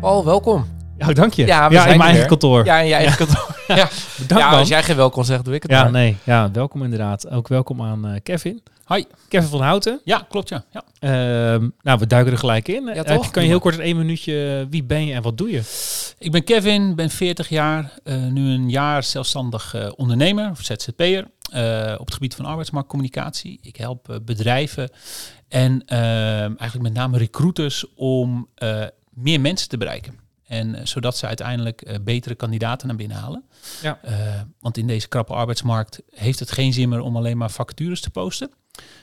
Paul, welkom. Ja, dank je. Ja, we ja zijn in mijn eigen weer. kantoor. Ja, in je eigen kantoor. Ja, Bedankt ja als jij geen welkom zegt, doe ik het Ja, maar. nee. Ja, welkom inderdaad. Ook welkom aan eh, Kevin. Hi. Kevin van Houten. Ja, klopt ja. ja. Ehm, nou, we duiken er gelijk in. Eh, toch? kan je heel kort in één minuutje, wie ben je en wat doe je? Ik ben Kevin, ben 40 jaar, eh, nu een jaar zelfstandig eh, ondernemer of ZZP'er eh, op het gebied van arbeidsmarktcommunicatie. Ik help eh, bedrijven en eh, eigenlijk met name recruiters om eh, meer mensen te bereiken. En eh, zodat ze uiteindelijk eh, betere kandidaten naar binnen halen. Ja. Eh, want in deze krappe arbeidsmarkt heeft het geen zin meer om alleen maar vacatures te posten.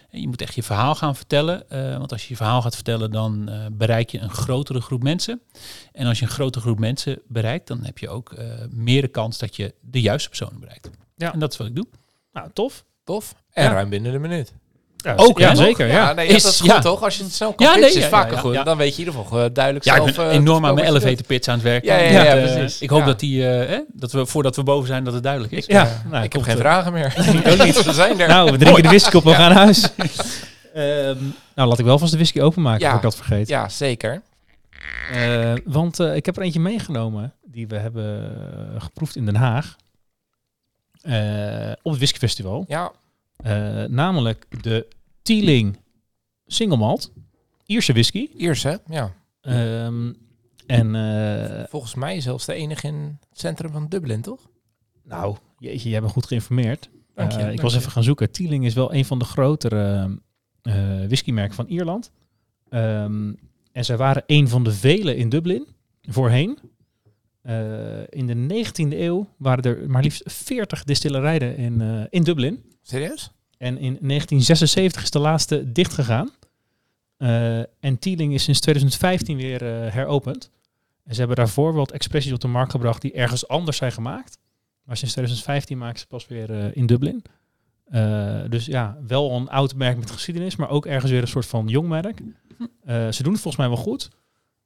En je moet echt je verhaal gaan vertellen. eh, want als je je verhaal gaat vertellen, dan eh, bereik je een grotere groep mensen. En als je een grotere groep mensen bereikt, dan heb je ook eh, meer de kans dat je de juiste personen bereikt. Ja. En dat is wat ik doe. Nou, tof. Tof. En Ja. ruim binnen de minuut. Ja, Ook, ja, zeker. Ja. nee, Is- dat is goed ja. toch? Als je het snel kan Ja, nee, is vaker goed. Dan weet je in ieder geval eh, duidelijk Ja, zelf... ik ben eh, enorm aan mijn elevator pitch aan het werken. Ja, ja, ja, precies. Ik hoop dat die, eh, dat we voordat we boven zijn, dat het duidelijk is. Ja, nou, ik heb geen vragen meer. ik ook niet. We zijn er. Nou, we drinken de whisky op, we gaan naar huis. Ehm, nou, laat ik wel vast de whisky openmaken, Ja. ik dat vergeet. Ja, zeker. Want ik heb er eentje meegenomen die we hebben geproefd in Den Haag. Op het whiskyfestival. Ja, Eh, namelijk de Teeling Single Malt. Ierse whisky. Ierse, ja. Ehm, en eh, Volgens mij zelfs de enige in het centrum van Dublin, toch? nou, jeetje, jij bent goed geïnformeerd. Dank je, Eh, ik was je. even gaan zoeken. Teeling is wel een van de grotere whiskymerken van Ierland. Ehm, en zij waren een van de vele in Dublin voorheen. Eh, in de 19e eeuw waren er maar liefst 40 distillerijen in, eh, in Dublin. Serieus? En in 1976 is de laatste dichtgegaan. Eh en Teeling is sinds 2015 weer eh, heropend. En ze hebben daarvoor wat expressies op de markt gebracht die ergens anders zijn gemaakt. Maar sinds 2015 maken ze pas weer eh, in Dublin. Eh, dus ja, wel een oud merk met geschiedenis, maar ook ergens weer een soort van jong merk. Eh, ze doen het volgens mij wel goed.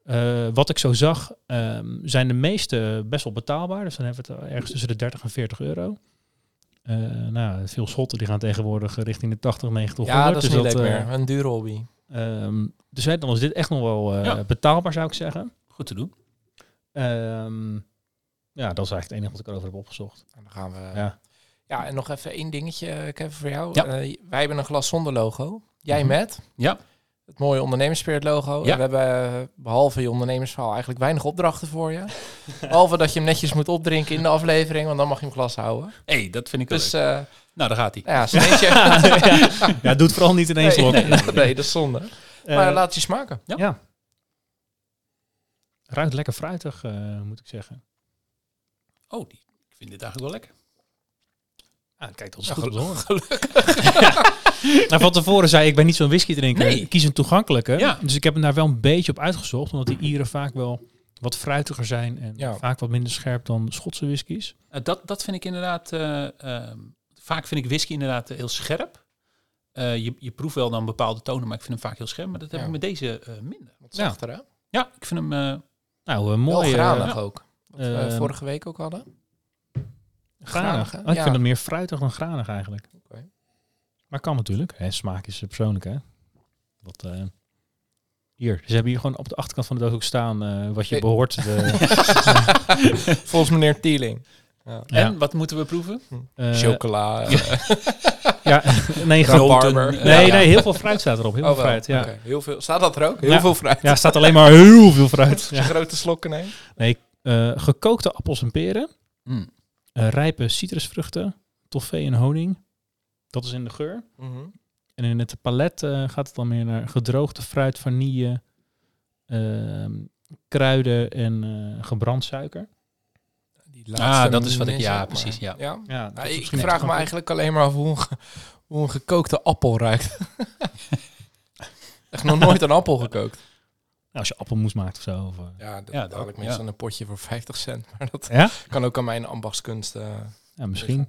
Eh, wat ik zo zag, ehm, zijn de meeste best wel betaalbaar. Dus dan hebben we het ergens tussen de 30 en 40 euro. Eh, nou, veel schotten die gaan tegenwoordig richting de 80, 90, Ja, 100. dat is dus niet leuk eh, meer. Een dure hobby. ehm, dus hè, dan is dit echt nog wel eh, Ja. betaalbaar, zou ik zeggen. Goed te doen. Ehm, ja, dat is eigenlijk het enige wat ik erover heb opgezocht. En dan gaan we... Ja. Ja, en nog even één dingetje, Kevin, voor jou. Ja. Eh, wij hebben een glas zonder logo. Jij Mhm. met. Ja. Het mooie ondernemersspirit logo. Ja. En we hebben eh, behalve je ondernemersverhaal eigenlijk weinig opdrachten voor je. behalve dat je hem netjes moet opdrinken in de aflevering, want dan mag je hem glas houden. hey, dat vind ik Dus leuk. eh Nou, daar gaat hij. ja, sneetje. ja, doe het vooral niet in één nee, slok. nee, nee, dat is zonde. Eh, maar laat het je smaken. Ja. ja. Ruikt lekker fruitig, eh, moet ik zeggen. Oh, die, ik vind dit eigenlijk wel lekker. Ah, kijk, dat is Ja, goed om te gelu- horen. nou, van tevoren zei ik, ik ben niet zo'n whisky drinker. Nee. Ik kies een toegankelijke. Ja. Dus ik heb hem daar wel een beetje op uitgezocht. Omdat die Ieren vaak wel wat fruitiger zijn. En Ja. vaak wat minder scherp dan Schotse whiskies. Eh, dat, dat vind ik inderdaad... eh, ehm, vaak vind ik whisky inderdaad eh, heel scherp. Eh, je, je proeft wel dan bepaalde tonen, maar ik vind hem vaak heel scherp. Maar dat heb Ja. ik met deze eh, minder. Wat Ja. zachter, hè? Ja, ik vind hem... eh, Nou, een Wel mooie... granig ook. Wat we ehm, vorige week ook hadden. Granig. Oh, ik Ja. vind het meer fruitig dan granig eigenlijk. Oké. Maar kan natuurlijk. Hè, smaak is eh, persoonlijk, hè. Wat, eh, hier, ze hebben hier gewoon op de achterkant van de doos ook staan eh, wat je Nee. behoort. De, Volgens meneer Tieling. Ja. Ja. En, wat moeten we proeven? eh, Chocola. eh, Ja, nee, gewoon- nee, Ja. nee, heel veel fruit staat erop. Heel veel Oh, fruit, ja. Oké, Heel veel. Staat dat er ook? Heel Ja. veel fruit. Ja, staat alleen maar heel veel fruit. Grote slokken. Nee, eh, gekookte appels en peren, Mm. Eh, rijpe citrusvruchten, toffee en honing. Dat is in de geur. En in het palet eh, gaat het dan meer naar gedroogde fruit, vanille, ehm, kruiden en eh, gebrand suiker. Die Ah, dat is wat ik- ja, precies, ja. ja. Ja, Nou, ik vraag me eigenlijk alleen maar af hoe een, hoe een gekookte appel ruikt. Echt nog nooit een appel gekookt. Als je appelmoes maakt of zo. Of, eh. Ja, dat Ja, haal ik meestal ja. een potje voor 50 cent. Maar dat Ja? kan ook aan mijn ambachtskunst. eh, Ja, misschien.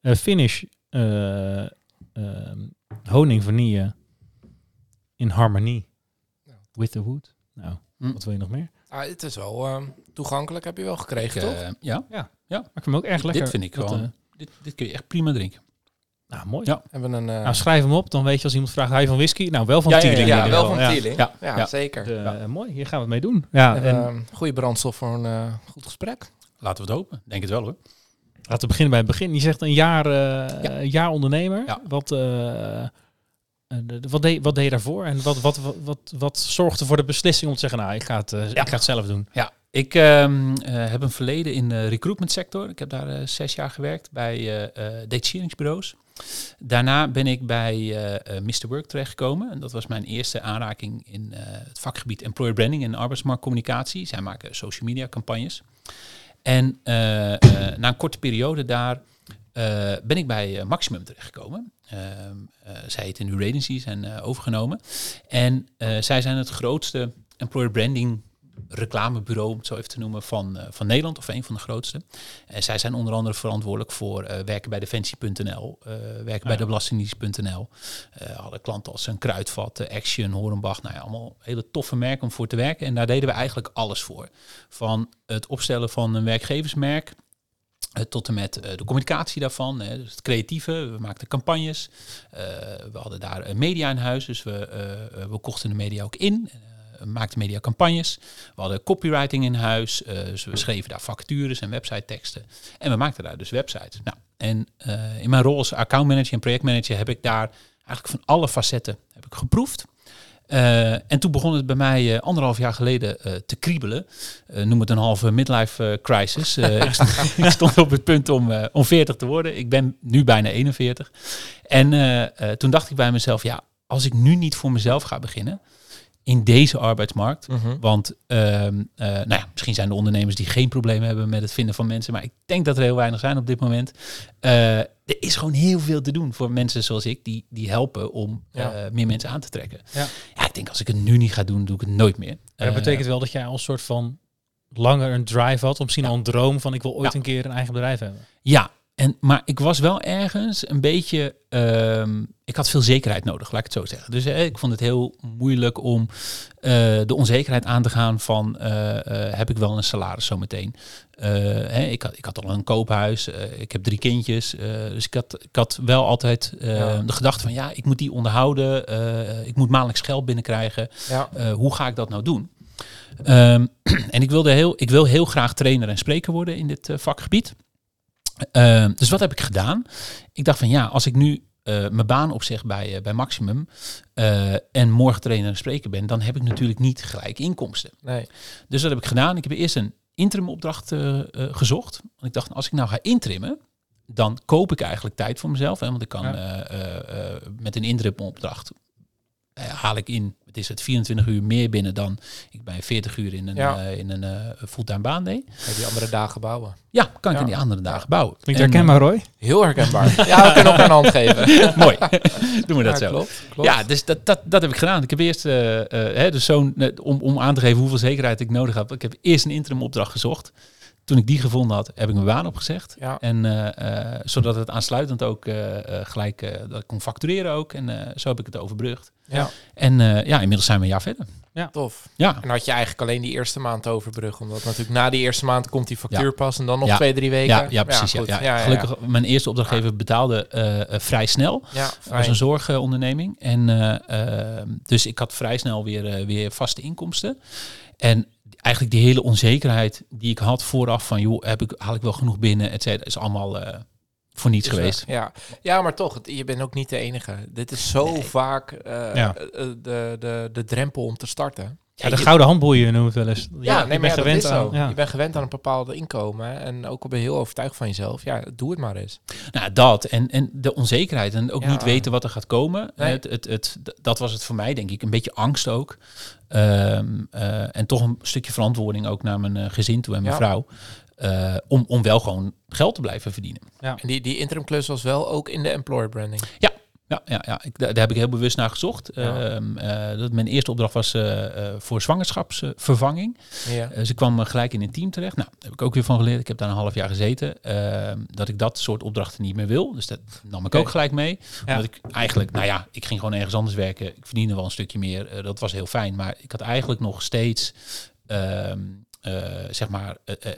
Eh, finish. eh, ehm, honing vanille. In harmonie. Nou. With the wood. Nou, Hm. wat wil je nog meer? ah, het is wel eh, toegankelijk, heb je wel gekregen, toch? Eh, ja, Maar ik vind hem ook erg lekker. dit vind ik Dat, wel. eh, dit, dit kun je echt prima drinken. Nou, mooi. Ja. Hebben we een... eh, Nou, schrijf hem op. Dan weet je als iemand vraagt, je van whisky? Nou, wel van Ja, ja, ja, ja, wel van Ja. Tieling. Ja, Ja, ja. zeker. Eh, mooi, hier gaan we het mee doen. Ja, En, en eh, goede brandstof voor een eh, goed gesprek. Laten we het hopen. Denk het wel hoor. laten we beginnen bij het begin. Je zegt een jaar, eh, Ja. een jaar ondernemer. Ja. Wat, wat, deed, wat deed je daarvoor? En wat, wat, wat, wat, wat zorgde voor de beslissing om te zeggen, nou, ik ga het, ik ga het zelf doen? Ja, ik ehm, eh, heb een verleden in de recruitment sector. Ik heb daar eh, zes jaar gewerkt bij eh detacheringsbureaus. Daarna ben ik bij eh, Mr. Work terechtgekomen. En dat was mijn eerste aanraking in het vakgebied employer branding en arbeidsmarktcommunicatie. Zij maken social media campagnes. En na een korte periode daar ben ik bij Maximum terechtgekomen. Ehm eh, zij heten nu Radency, zijn overgenomen. En zij zijn het grootste employer branding reclamebureau, om het zo even te noemen, van, eh, van Nederland, of een van de grootste. En zij zijn onder andere verantwoordelijk voor eh, werken bij Defensie.nl, eh werken bij de Belastingdienst.nl. Hadden klanten als een Kruidvat, Action, Horenbach, nou ja, allemaal hele toffe merken om voor te werken. En daar deden we eigenlijk alles voor. Van het opstellen van een werkgeversmerk, tot en met de communicatie daarvan, dus het creatieve. We maakten campagnes. We hadden daar media in huis, dus we, we kochten de media ook in. Eh, maakten mediacampagnes. We hadden copywriting in huis, eh, dus we schreven daar vacatures en website teksten. En we maakten daar dus websites. Nou, en eh, in mijn rol als accountmanager en projectmanager heb ik daar eigenlijk van alle facetten heb ik geproefd. En toen begon het bij mij anderhalf jaar geleden te kriebelen. Noem het een halve midlife crisis. Ik, stond, ik stond op het punt om, om 40 te worden. Ik ben nu bijna 41. En toen dacht ik bij mezelf, ja, als ik nu niet voor mezelf ga beginnen in deze arbeidsmarkt. Want ehm, eh, nou ja, misschien zijn er ondernemers die geen probleem hebben met het vinden van mensen. Maar ik denk dat er heel weinig zijn op dit moment. Eh, er is gewoon heel veel te doen voor mensen zoals ik, die, die helpen om Ja. eh, meer mensen aan te trekken. Ja. ja, ik denk als ik het nu niet ga doen, doe ik het nooit meer. Maar dat betekent wel dat jij al een soort van langer een drive had, of misschien al een droom van ik wil ooit een keer een eigen bedrijf hebben. Ja, en, maar ik was wel ergens een beetje. ehm, ik had veel zekerheid nodig, laat ik het zo zeggen. Dus eh, ik vond het heel moeilijk om eh, de onzekerheid aan te gaan van eh, heb ik wel een salaris zometeen. Eh, hè, ik, had, ik had al een koophuis, ik heb drie kindjes. dus ik had, ik had wel altijd Ja. de gedachte van ja, ik moet die onderhouden. ik moet maandelijks geld binnenkrijgen. Ja. Hoe ga ik dat nou doen? Ehm, en ik, wilde heel, ik wil heel graag trainer en spreker worden in dit vakgebied. Ehm, dus wat heb ik gedaan? Ik dacht van ja, als ik nu eh, mijn baan opzeg bij, eh, bij Maximum eh, en morgen trainer en spreker ben, dan heb ik natuurlijk niet gelijk inkomsten. Nee. Dus wat heb ik gedaan? Ik heb eerst een interim opdracht gezocht. Want ik dacht, als ik nou ga intrimmen, dan koop ik eigenlijk tijd voor mezelf. Hè? Want ik kan Ja. met een interim opdracht haal ik in, het is het 24 uur meer binnen dan ik bij 40 uur in een, Ja. eh, in een eh, fulltime baan deed. Je die andere dagen bouwen. Ja, kan ik Ja. in die andere dagen bouwen. Klinkt En, herkenbaar, Roy? Heel herkenbaar. ja, we kunnen elkaar een hand geven. eh, mooi, doen we dat Ja, zo. Klopt, klopt. Ja, dus dat, dat, dat heb ik gedaan. Ik heb eerst, eh, eh, hè, dus zo'n, eh, om, om aan te geven hoeveel zekerheid ik nodig heb. Ik heb eerst een interim opdracht gezocht. Toen ik die gevonden had, heb ik mijn baan opgezegd. Ja. En eh, eh, zodat het aansluitend ook eh, gelijk, eh, dat ik kon factureren ook. En eh, zo heb ik het overbrugd. Ja. En eh, ja, inmiddels zijn we een jaar verder. Tof. Ja, En had je eigenlijk alleen die eerste maand te overbruggen. Omdat natuurlijk na die eerste maand komt die factuur Ja. pas. En dan nog Ja. twee, drie weken. ja, ja precies. Ja, ja, Ja, ja, Gelukkig, mijn eerste opdrachtgever betaalde vrij snel. Ja, was fijn. een zorgonderneming. En dus ik had vrij snel weer, weer vaste inkomsten. En eigenlijk die hele onzekerheid die ik had vooraf van joh, heb ik, haal ik wel genoeg binnen, et cetera, is allemaal eh, voor niets geweest. weg. Ja. ja, maar toch, je bent ook niet de enige. Dit is zo Nee. vaak eh, Ja. eh, de, de, de drempel om te starten. Ja, de gouden handboeien noemen we het wel eens. Ja, je nee, maar bent ja, gewend aan. Ja. Je bent gewend aan een bepaald inkomen. En ook al ben je heel overtuigd van jezelf. Ja, doe het maar eens. Nou, dat en, en de onzekerheid en ook Ja. niet weten wat er gaat komen. Nee. Het, het, dat was het voor mij, denk ik. Een beetje angst ook. Ehm, eh, en toch een stukje verantwoording ook naar mijn eh, gezin toe en mijn Ja. vrouw. eh, om, om wel gewoon geld te blijven verdienen. En die, die interim klus was wel ook in de employer branding. Ja, ja, ja. Ik, daar daar heb ik heel bewust naar gezocht. Ja. Ehm, eh, dat mijn eerste opdracht was eh, eh, voor zwangerschapsvervanging. Ja. Eh, ze kwam gelijk in een team terecht. Nou, daar heb ik ook weer van geleerd. Ik heb daar een half jaar gezeten. ehm, dat ik dat soort opdrachten niet meer wil. Dus dat nam ik ook gelijk mee. Ja. Omdat ik eigenlijk, nou ja, ik ging gewoon ergens anders werken. Ik verdiende wel een stukje meer. Dat was heel fijn. Maar ik had eigenlijk nog steeds, ehm, eh, zeg maar, eh, eh,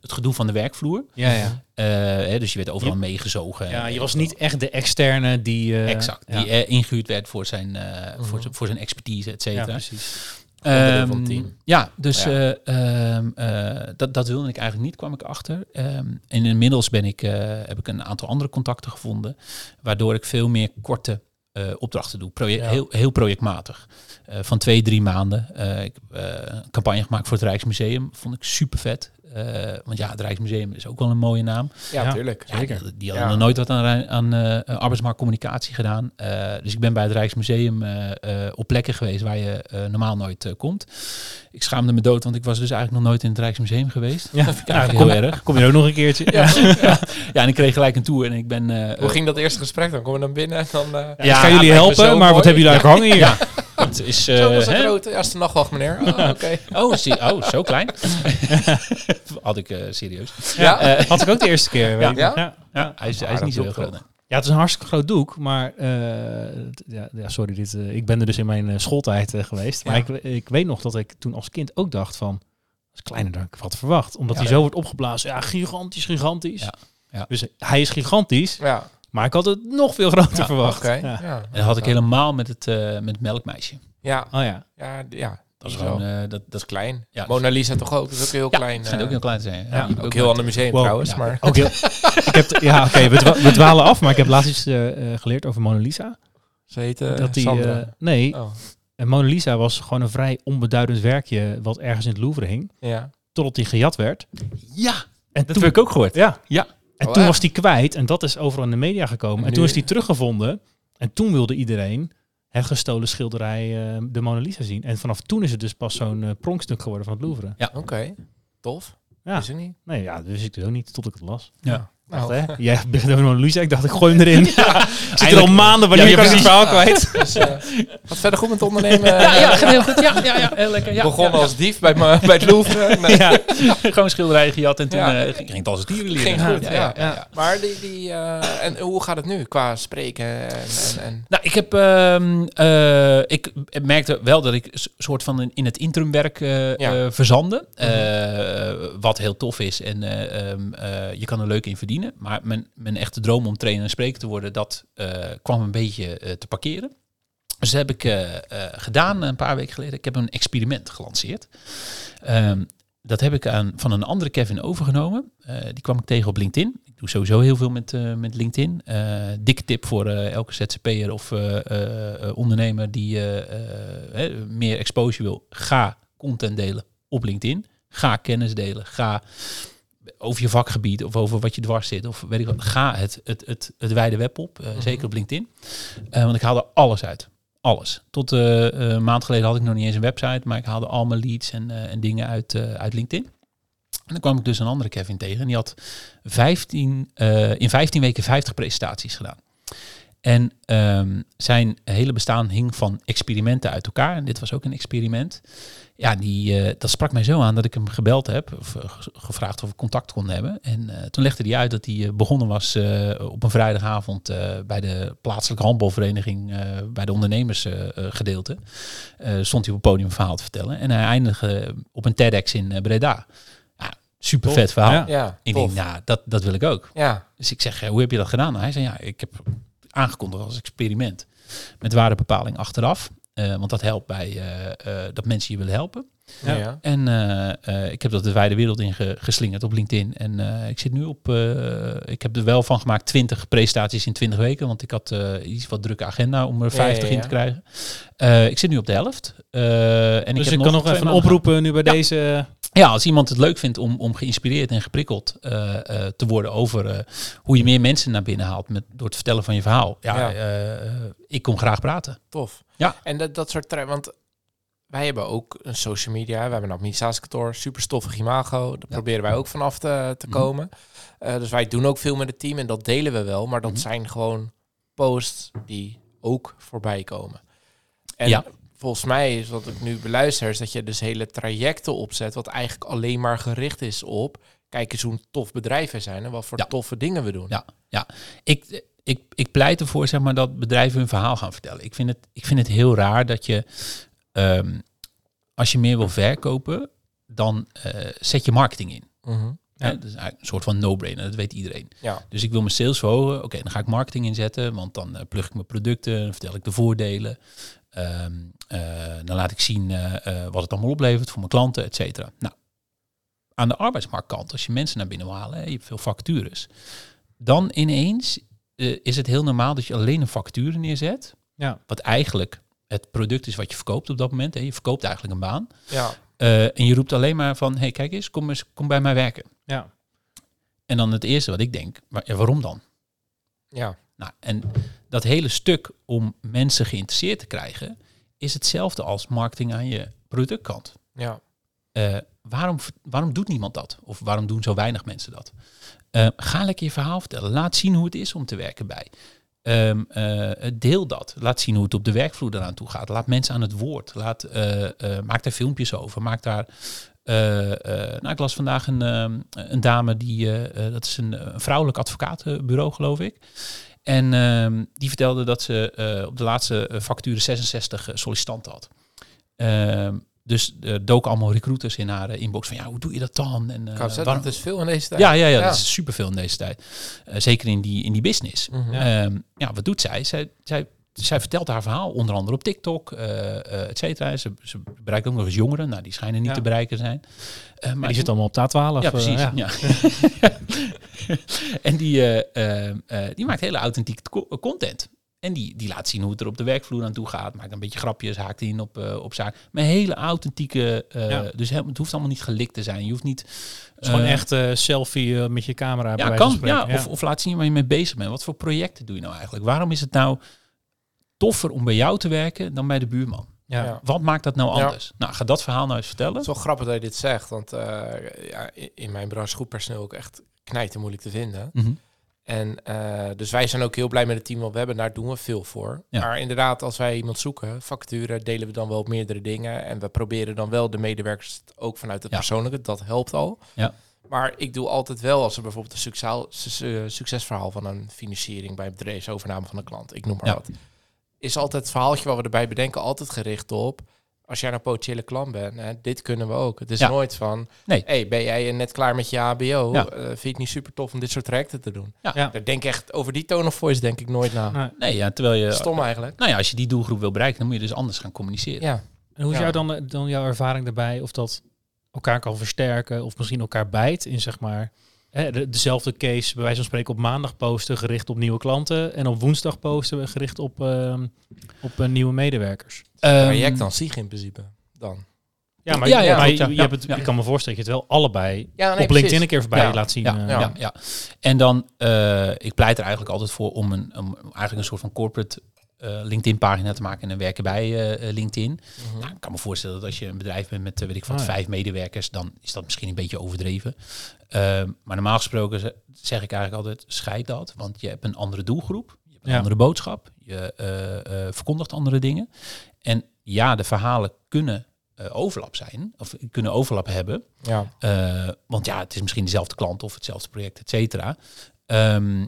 het gedoe van de werkvloer. Ja, ja. Hè, dus je werd overal Je- meegezogen. ja, je was niet echt de externe die... exact. ja. Die eh, ingehuurd werd voor zijn, voor, Mhm. zijn- voor zijn expertise, et Ja, cetera. precies. Het Ehm, team. Ja, dus Ja. eh, dat, dat wilde ik eigenlijk niet, kwam ik achter. En inmiddels ben ik, heb ik een aantal andere contacten gevonden, waardoor ik veel meer korte eh, opdrachten doe. Project, Ja. heel, heel projectmatig. Eh, van twee, drie maanden. Eh, ik heb campagne gemaakt voor het Rijksmuseum. Vond ik super vet. Eh, want ja, het Rijksmuseum is ook wel een mooie naam. Ja, Ja. tuurlijk. Ja, die, die hadden Ja. nog nooit wat aan, aan eh, arbeidsmarktcommunicatie gedaan. Eh, dus ik ben bij het Rijksmuseum eh, eh, op plekken geweest waar je eh, normaal nooit eh, komt. Ik schaamde me dood, want ik was dus eigenlijk nog nooit in het Rijksmuseum geweest. Ja, Eigenlijk kom, heel erg. kom je er ook nog een keertje? Ja. Ja, en ik kreeg gelijk een tour en ik ben... eh, Hoe ging dat eerste gesprek dan? Komen we dan binnen en dan... eh, Ja, ik ga jullie helpen, maar mooi. wat hebben jullie eigenlijk hangen hier? Het is... eh, Zo was het hè? grote. Ja, is de nachtwacht, meneer. Oh, oké. Oh, zie, oh, zo klein. Had ik eh, serieus. Ja. Eh, Had ik ook de eerste keer. Ja? ja. ja, hij is, hij is niet zo heel groot. Ja, het is een hartstikke groot doek, maar eh, ja, ja, sorry, dit, eh, ik ben er dus in mijn eh, schooltijd eh, geweest. Maar Ja. ik, ik weet nog dat ik toen als kind ook dacht van, is kleiner dan ik had verwacht. Omdat Ja. hij zo wordt opgeblazen. Ja, gigantisch, gigantisch. Ja. Ja. Dus hij is gigantisch, Ja, maar ik had het nog veel groter Ja, verwacht. Ja. Ja. En dat had ik helemaal met het, eh, met het melkmeisje. Ja, Oh ja. ja, ja. Dat is gewoon... eh, dat, Dat is klein. Ja. Mona Lisa toch ook? Dat is ook heel ja, klein. schijnt eh, ook heel klein te zijn. Ja, ook heel ander museum Wow, trouwens, ja. maar... Ook heel, ik heb, ja, oké, we, dwa- we dwalen af, maar ik heb laatst iets geleerd over Mona Lisa. Ze heet eh, dat die, Sandra. nee, oh, en Mona Lisa was gewoon een vrij onbeduidend werkje wat ergens in het Louvre hing. ja. Totdat die gejat werd. Ja, En dat heb ik ook gehoord. Ja. Ja. En Oh, toen echt? was die kwijt en dat is overal in de media gekomen. En En, toen nu- is die teruggevonden. En toen wilde iedereen het gestolen schilderij eh, de Mona Lisa zien. En vanaf toen is het dus pas zo'n eh, pronkstuk geworden van het Louvre. Oké, tof. Ja. Is er niet? Nee, ja, dat wist ik dus ook niet tot ik het las. Ja. Wacht, Nou, hè? Jij begint over Mona Lisa. Ik dacht, ik gooi hem erin. ik zit er al maanden. Wanneer Ja, ja, kan ik het verhaal kwijt? dus, eh, wat verder goed met ondernemen. Ja, ja, gaat heel goed. Ja, ja, ja, heel lekker. Ja, Begon ja, ja. als dief bij, me, bij het Louvre. eh, ja. Gewoon schilderijen gejat en toen Ja. eh, ging het als het dieren leren. Ging goed, ja. ja, ja. Maar die, die, eh, en hoe gaat het nu qua spreken? En, en, en, Nou, ik heb, ehm, eh, ik merkte wel dat ik soort van in- het interimwerk eh Ja. eh, verzande. Eh, wat heel tof is en eh, ehm, eh, je kan er leuk in verdienen. Maar mijn, mijn echte droom om trainer en spreker te worden, dat eh, kwam een beetje eh, te parkeren. Dus dat heb ik eh, gedaan een paar weken geleden. Ik heb een experiment gelanceerd. Ehm, dat heb ik aan, van een andere Kevin overgenomen. Die kwam ik tegen op LinkedIn. Ik doe sowieso heel veel met, met LinkedIn. Dikke tip voor elke ZZP'er of ondernemer die meer exposure wil. Ga content delen op LinkedIn. Ga kennis delen. Ga over je vakgebied of over wat je dwars zit. Of weet ik wat. Ga het, het, het, het wijde web op. eh, Zeker op LinkedIn. Eh, want ik haalde alles uit. Alles. Tot eh, een maand geleden had ik nog niet eens een website, maar ik haalde al mijn leads en, en dingen uit, uit LinkedIn. En dan kwam ik dus een andere Kevin tegen en die had 15, eh, in 15 weken 50 presentaties gedaan. En ehm, zijn hele bestaan hing van experimenten uit elkaar. En dit was ook een experiment. Ja, die, eh, dat sprak mij zo aan dat ik hem gebeld heb. Of eh, ge- gevraagd of ik contact kon hebben. En eh, toen legde hij uit dat hij begonnen was op een vrijdagavond bij de plaatselijke handbalvereniging. bij de ondernemersgedeelte. Stond hij op het podium een verhaal te vertellen. En hij eindigde op een TEDx in Breda. Ja, super vet verhaal. Ja. ja, Ik tof. denk, nou, dat, dat wil ik ook. Ja, Dus ik zeg, hoe heb je dat gedaan? Hij zei, ja, ik heb aangekondigd als experiment. Met waardebepaling achteraf. Eh, want dat helpt bij eh, eh, dat mensen je willen helpen. ja. En eh, eh, ik heb dat de wijde wereld in ge- geslingerd op LinkedIn. En eh, ik zit nu op, eh, ik heb er wel van gemaakt 20 presentaties in 20 weken. Want ik had eh, iets wat drukke agenda om er Ja, 50 ja, in te krijgen. Eh, ik zit nu op de helft. Eh, en Dus ik ik heb kan nog even oproepen nu bij Ja. deze... ja, als iemand het leuk vindt om, om geïnspireerd en geprikkeld eh, eh, te worden over eh, hoe je meer mensen naar binnen haalt met, door het vertellen van je verhaal. Ja, Ja. ik kom graag praten. Tof. Ja. En dat, dat soort want wij hebben ook een social media. We hebben een administratiekantoor, super stoffig imago. Daar proberen wij ook vanaf te, te Mhm. komen. Dus wij doen ook veel met het team en dat delen we wel. Maar dat Mhm. zijn gewoon posts die ook voorbij komen. En Ja. Volgens mij is wat ik nu beluister, is dat je dus hele trajecten opzet, wat eigenlijk alleen maar gericht is op, kijk eens hoe tof bedrijf wij zijn en wat voor Ja. toffe dingen we doen. Ja. Ik, ik, ik pleit ervoor zeg maar, dat bedrijven hun verhaal gaan vertellen. Ik vind het, ik vind het heel raar dat je, ehm, als je meer wil verkopen, dan eh, zet je marketing in. Mhm. Ja. Dat is een soort van no-brainer, dat weet iedereen. Ja. Dus ik wil mijn sales verhogen. Oké, dan ga ik marketing inzetten, want dan eh, plug ik mijn producten, dan vertel ik de voordelen. Ehm, eh, dan laat ik zien eh, eh, wat het allemaal oplevert voor mijn klanten, et cetera. Nou, aan de arbeidsmarktkant, als je mensen naar binnen wil halen, je hebt veel vacatures, dan ineens is het heel normaal dat je alleen een vacature neerzet, Ja. wat eigenlijk het product is wat je verkoopt op dat moment. Hè. Je verkoopt eigenlijk een baan. Ja. En je roept alleen maar van, hey, kijk eens, kom, eens, kom bij mij werken. Ja. En dan het eerste wat ik denk, ja, waarom dan? Ja. Nou, en dat hele stuk om mensen geïnteresseerd te krijgen, is hetzelfde als marketing aan je productkant. Ja. Eh, waarom, waarom doet niemand dat? Of waarom doen zo weinig mensen dat? Eh, ga lekker je verhaal vertellen. Laat zien hoe het is om te werken bij. Ehm, eh, deel dat. Laat zien hoe het op de werkvloer eraan toe gaat. Laat mensen aan het woord. Laat, maak daar filmpjes over. Maak daar. nou, ik las vandaag een, ehm, een dame die, dat is een, een vrouwelijk advocatenbureau, geloof ik. En ehm, die vertelde dat ze eh, op de laatste eh, vacature 66 sollicitanten had. Ehm, dus er doken allemaal recruiters in haar eh, inbox van ja, hoe doe je dat dan? En, eh, waarom- dat is veel in deze tijd. ja, ja, ja, Ja. dat is superveel in deze tijd. Eh, zeker in die, in die business. Mhm. Ja. Ehm, ja, wat doet zij? Zij, zij, zij vertelt haar verhaal, onder andere op TikTok, eh eh, et cetera. Ze, ze bereikt ook nog eens jongeren. Nou, die schijnen niet Ja. te bereiken zijn. Eh, Maar die zit allemaal op de A12. ja, eh, precies. ja. ja. en die, eh, eh, eh, die maakt hele authentieke co- content. En die, die laat zien hoe het er op de werkvloer aan toe gaat. Maakt een beetje grapjes, haakt in op, eh, op zaak. Maar hele authentieke... eh, Ja. Dus het hoeft allemaal niet gelikt te zijn. Je hoeft niet... Het gewoon echt selfie eh, met je camera. bij ja, kan. Ja, Of, of laat zien waar je mee bezig bent. Wat voor projecten doe je nou eigenlijk? Waarom is het nou toffer om bij jou te werken dan bij de buurman? ja. Ja. Wat maakt dat nou Ja. anders? Nou, ga dat verhaal nou eens Het vertellen. is wel grappig dat je dit zegt, want eh, in mijn branche is goed personeel ook echt knijten moeilijk te vinden. Mhm. En eh, dus wij zijn ook heel blij met het team wat we hebben. Daar doen we veel voor. Ja. Maar inderdaad, als wij iemand zoeken, vacature delen we dan wel op meerdere dingen. En we proberen dan wel de medewerkers ook vanuit het Ja. persoonlijke. Dat helpt al. Ja. Maar ik doe altijd wel, als er bijvoorbeeld een succes, su- succesverhaal van een financiering bij een bedrijfsovername van een klant, ik noem maar wat, is altijd het verhaaltje wat we erbij bedenken, altijd gericht op. Als jij nou potentiële klant bent, hè, dit kunnen we ook. Het is Ja. nooit van, Nee. hey, ben jij net klaar met je HBO? Ja. Eh, vind je het niet super tof om dit soort trajecten te doen? Ja. Ja. Daar denk ik echt over die tone of voice denk ik nooit na. Nee, ja, terwijl je... Stom eigenlijk. Nou ja, als je die doelgroep wil bereiken, dan moet je dus anders gaan communiceren. Ja. En hoe is Ja. jou dan, dan jouw ervaring daarbij? Of dat elkaar kan versterken of misschien elkaar bijt in zeg maar hè, dezelfde case, bij wijze van spreken op maandag posten gericht op nieuwe klanten en op woensdag posten gericht op, ehm, op eh, nieuwe medewerkers. Ehm, Traject dan zich in principe. Dan. Ja, maar, Ja, ja, maar je, ja. je hebt het, Ja. ik kan me voorstellen dat je het wel allebei Ja, op LinkedIn een keer voorbij Ja. laat zien. Ja, eh. ja. Ja. Ja, En dan, eh, ik pleit er eigenlijk altijd voor om, een, om eigenlijk een soort van corporate eh, LinkedIn-pagina te maken en een werken bij LinkedIn. Mhm. Nou, ik kan me voorstellen dat als je een bedrijf bent met, weet ik wat, Oh ja. vijf medewerkers, dan is dat misschien een beetje overdreven. Ehm, maar normaal gesproken ze- zeg ik eigenlijk altijd, scheid dat, want je hebt een andere doelgroep, je hebt een Ja. andere boodschap, je eh, eh, verkondigt andere dingen. En ja, de verhalen kunnen eh, overlap zijn, of kunnen overlap hebben. Ja. Want ja, het is misschien dezelfde klant of hetzelfde project, et cetera. Ehm,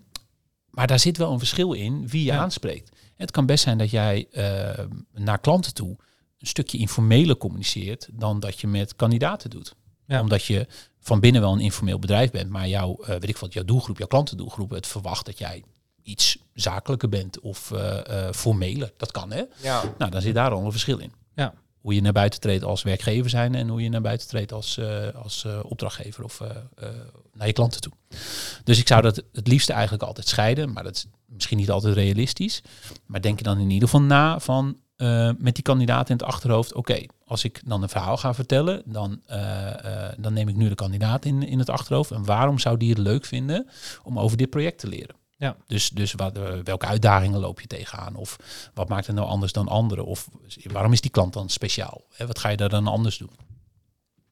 maar daar zit wel een verschil in wie je Ja. aanspreekt. Het kan best zijn dat jij eh, naar klanten toe een stukje informeler communiceert dan dat je met kandidaten doet. Ja. Omdat je van binnen wel een informeel bedrijf bent, maar jouw, eh, weet ik wat, jouw doelgroep, jouw klantendoelgroep, het verwacht dat jij iets zakelijker bent of eh eh formeler. Dat kan, hè? Ja. Nou, dan zit daar al een verschil in. Ja. Hoe je naar buiten treedt als werkgever zijn en hoe je naar buiten treedt als, als opdrachtgever of naar je klanten toe. Dus ik zou dat het liefste eigenlijk altijd scheiden, maar dat is misschien niet altijd realistisch. Maar denk je dan in ieder geval na van eh, met die kandidaat in het achterhoofd, oké, als ik dan een verhaal ga vertellen, dan, eh, eh, dan neem ik nu de kandidaat in, in het achterhoofd. En waarom zou die het leuk vinden om over dit project te leren? Ja. Dus, dus wat, welke uitdagingen loop je tegenaan? Of wat maakt het nou anders dan anderen? Of waarom is die klant dan speciaal? Hè, wat ga je daar dan anders doen?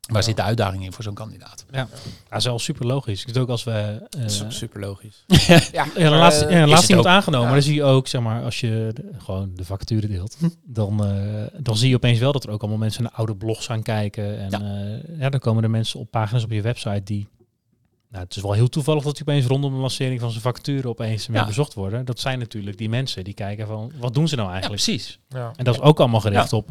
Waar zit de uitdaging in voor zo'n kandidaat? Ja, dat is wel super logisch. Ik vind ook als we... eh, Dat is super logisch. Ja, laatst, eh, ja, is laatst iemand aangenomen. Ja. Maar dan zie je ook, zeg maar, als je de- gewoon de vacature deelt, dan, eh, dan zie je opeens wel dat er ook allemaal mensen naar oude blogs gaan kijken. En Ja. ja. ja, dan komen er mensen op pagina's op je website die... Nou, het is wel heel toevallig dat die opeens rondom de lancering van zijn vacature opeens meer Ja. bezocht worden. Dat zijn natuurlijk die mensen die kijken van, wat doen ze nou Ja, eigenlijk? precies. ja. En dat is ook allemaal gericht op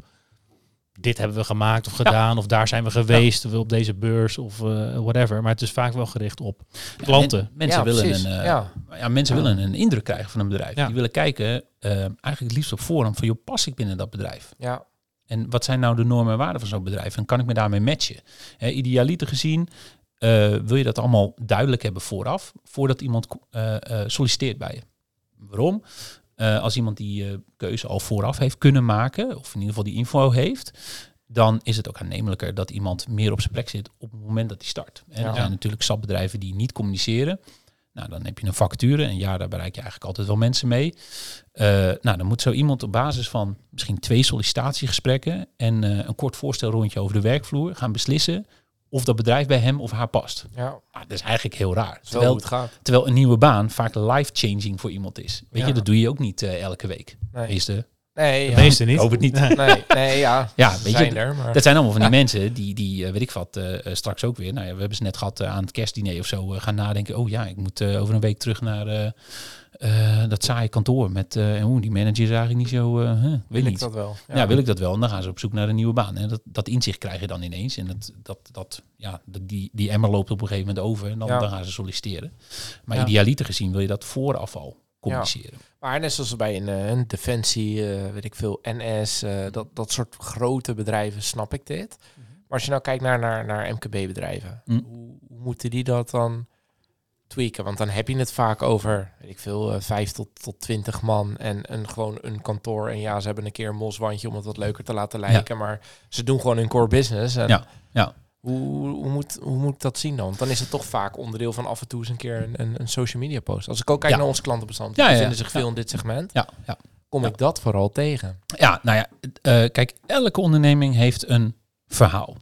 dit hebben we gemaakt of gedaan, of daar zijn we geweest, of op deze beurs of eh, whatever. Maar het is vaak wel gericht op klanten. Men- mensen Ja, willen een, eh, Ja. ja, mensen willen een indruk krijgen van een bedrijf. Ja. Die willen kijken, eh, eigenlijk het liefst op voorhand, van joh, pas ik binnen dat bedrijf? Ja. En wat zijn nou de normen en waarden van zo'n bedrijf? En kan ik me daarmee matchen? Eh, idealiter gezien eh, wil je dat allemaal duidelijk hebben vooraf, voordat iemand eh, eh, solliciteert bij je. Waarom? Eh, als iemand die eh, keuze al vooraf heeft kunnen maken, of in ieder geval die info heeft, dan is het ook aannemelijker dat iemand meer op zijn plek zit op het moment dat hij start. En Ja. er zijn natuurlijk SAP-bedrijven die niet communiceren. Nou, dan heb je een vacature en ja, daar bereik je eigenlijk altijd wel mensen mee. Eh, nou, dan moet zo iemand op basis van misschien twee sollicitatiegesprekken en een kort voorstelrondje over de werkvloer gaan beslissen of dat bedrijf bij hem of haar past. Ja. Nou, dat is eigenlijk heel raar. Terwijl, hoe het gaat. terwijl een nieuwe baan vaak life-changing voor iemand is. Weet Ja. je, dat doe je ook niet eh, elke week. Nee. Meeste, Nee, De ja. meeste niet. Ik hoop het niet. nee, nee, ja. Ja, weet je, zijn er, maar... Dat zijn allemaal van die mensen die, die eh, weet ik wat, eh, straks ook weer. Nou ja, we hebben ze net gehad eh, aan het kerstdiner of zo. gaan nadenken, oh ja, ik moet eh, over een week terug naar eh, dat saaie kantoor. Met, eh, en hoe die manager is eigenlijk niet zo, eh, huh, wil ik dat wel. Ja. wil ik dat wel. En dan gaan ze op zoek naar een nieuwe baan. En dat, dat inzicht krijg je dan ineens. En dat, dat, dat, ja, die, die emmer loopt op een gegeven moment over. En dan, Ja. dan gaan ze solliciteren. Maar Ja. idealiter gezien wil je dat vooraf al communiceren. Maar net zoals bij een, een Defensie, weet ik veel, NS, dat, dat soort grote bedrijven, snap ik dit. Maar als je nou kijkt naar, naar, naar MKB-bedrijven, Mm. hoe, hoe moeten die dat dan tweaken? Want dan heb je het vaak over, weet ik veel, eh, vijf tot, tot twintig man en een, gewoon een kantoor. En ja, ze hebben een keer een moswandje om het wat leuker te laten lijken, maar ze doen gewoon hun core business. En Ja, ja. Hoe, hoe, moet, hoe moet ik dat zien dan? Want dan is het toch vaak onderdeel van af en toe eens een keer een, een, een social media post. Als ik ook kijk Ja. naar ons klantenbestand, Ja, die ja, vinden zich veel in dit segment, Ja, ja. kom ik dat vooral tegen. Ja, nou ja, eh, kijk, elke onderneming heeft een verhaal.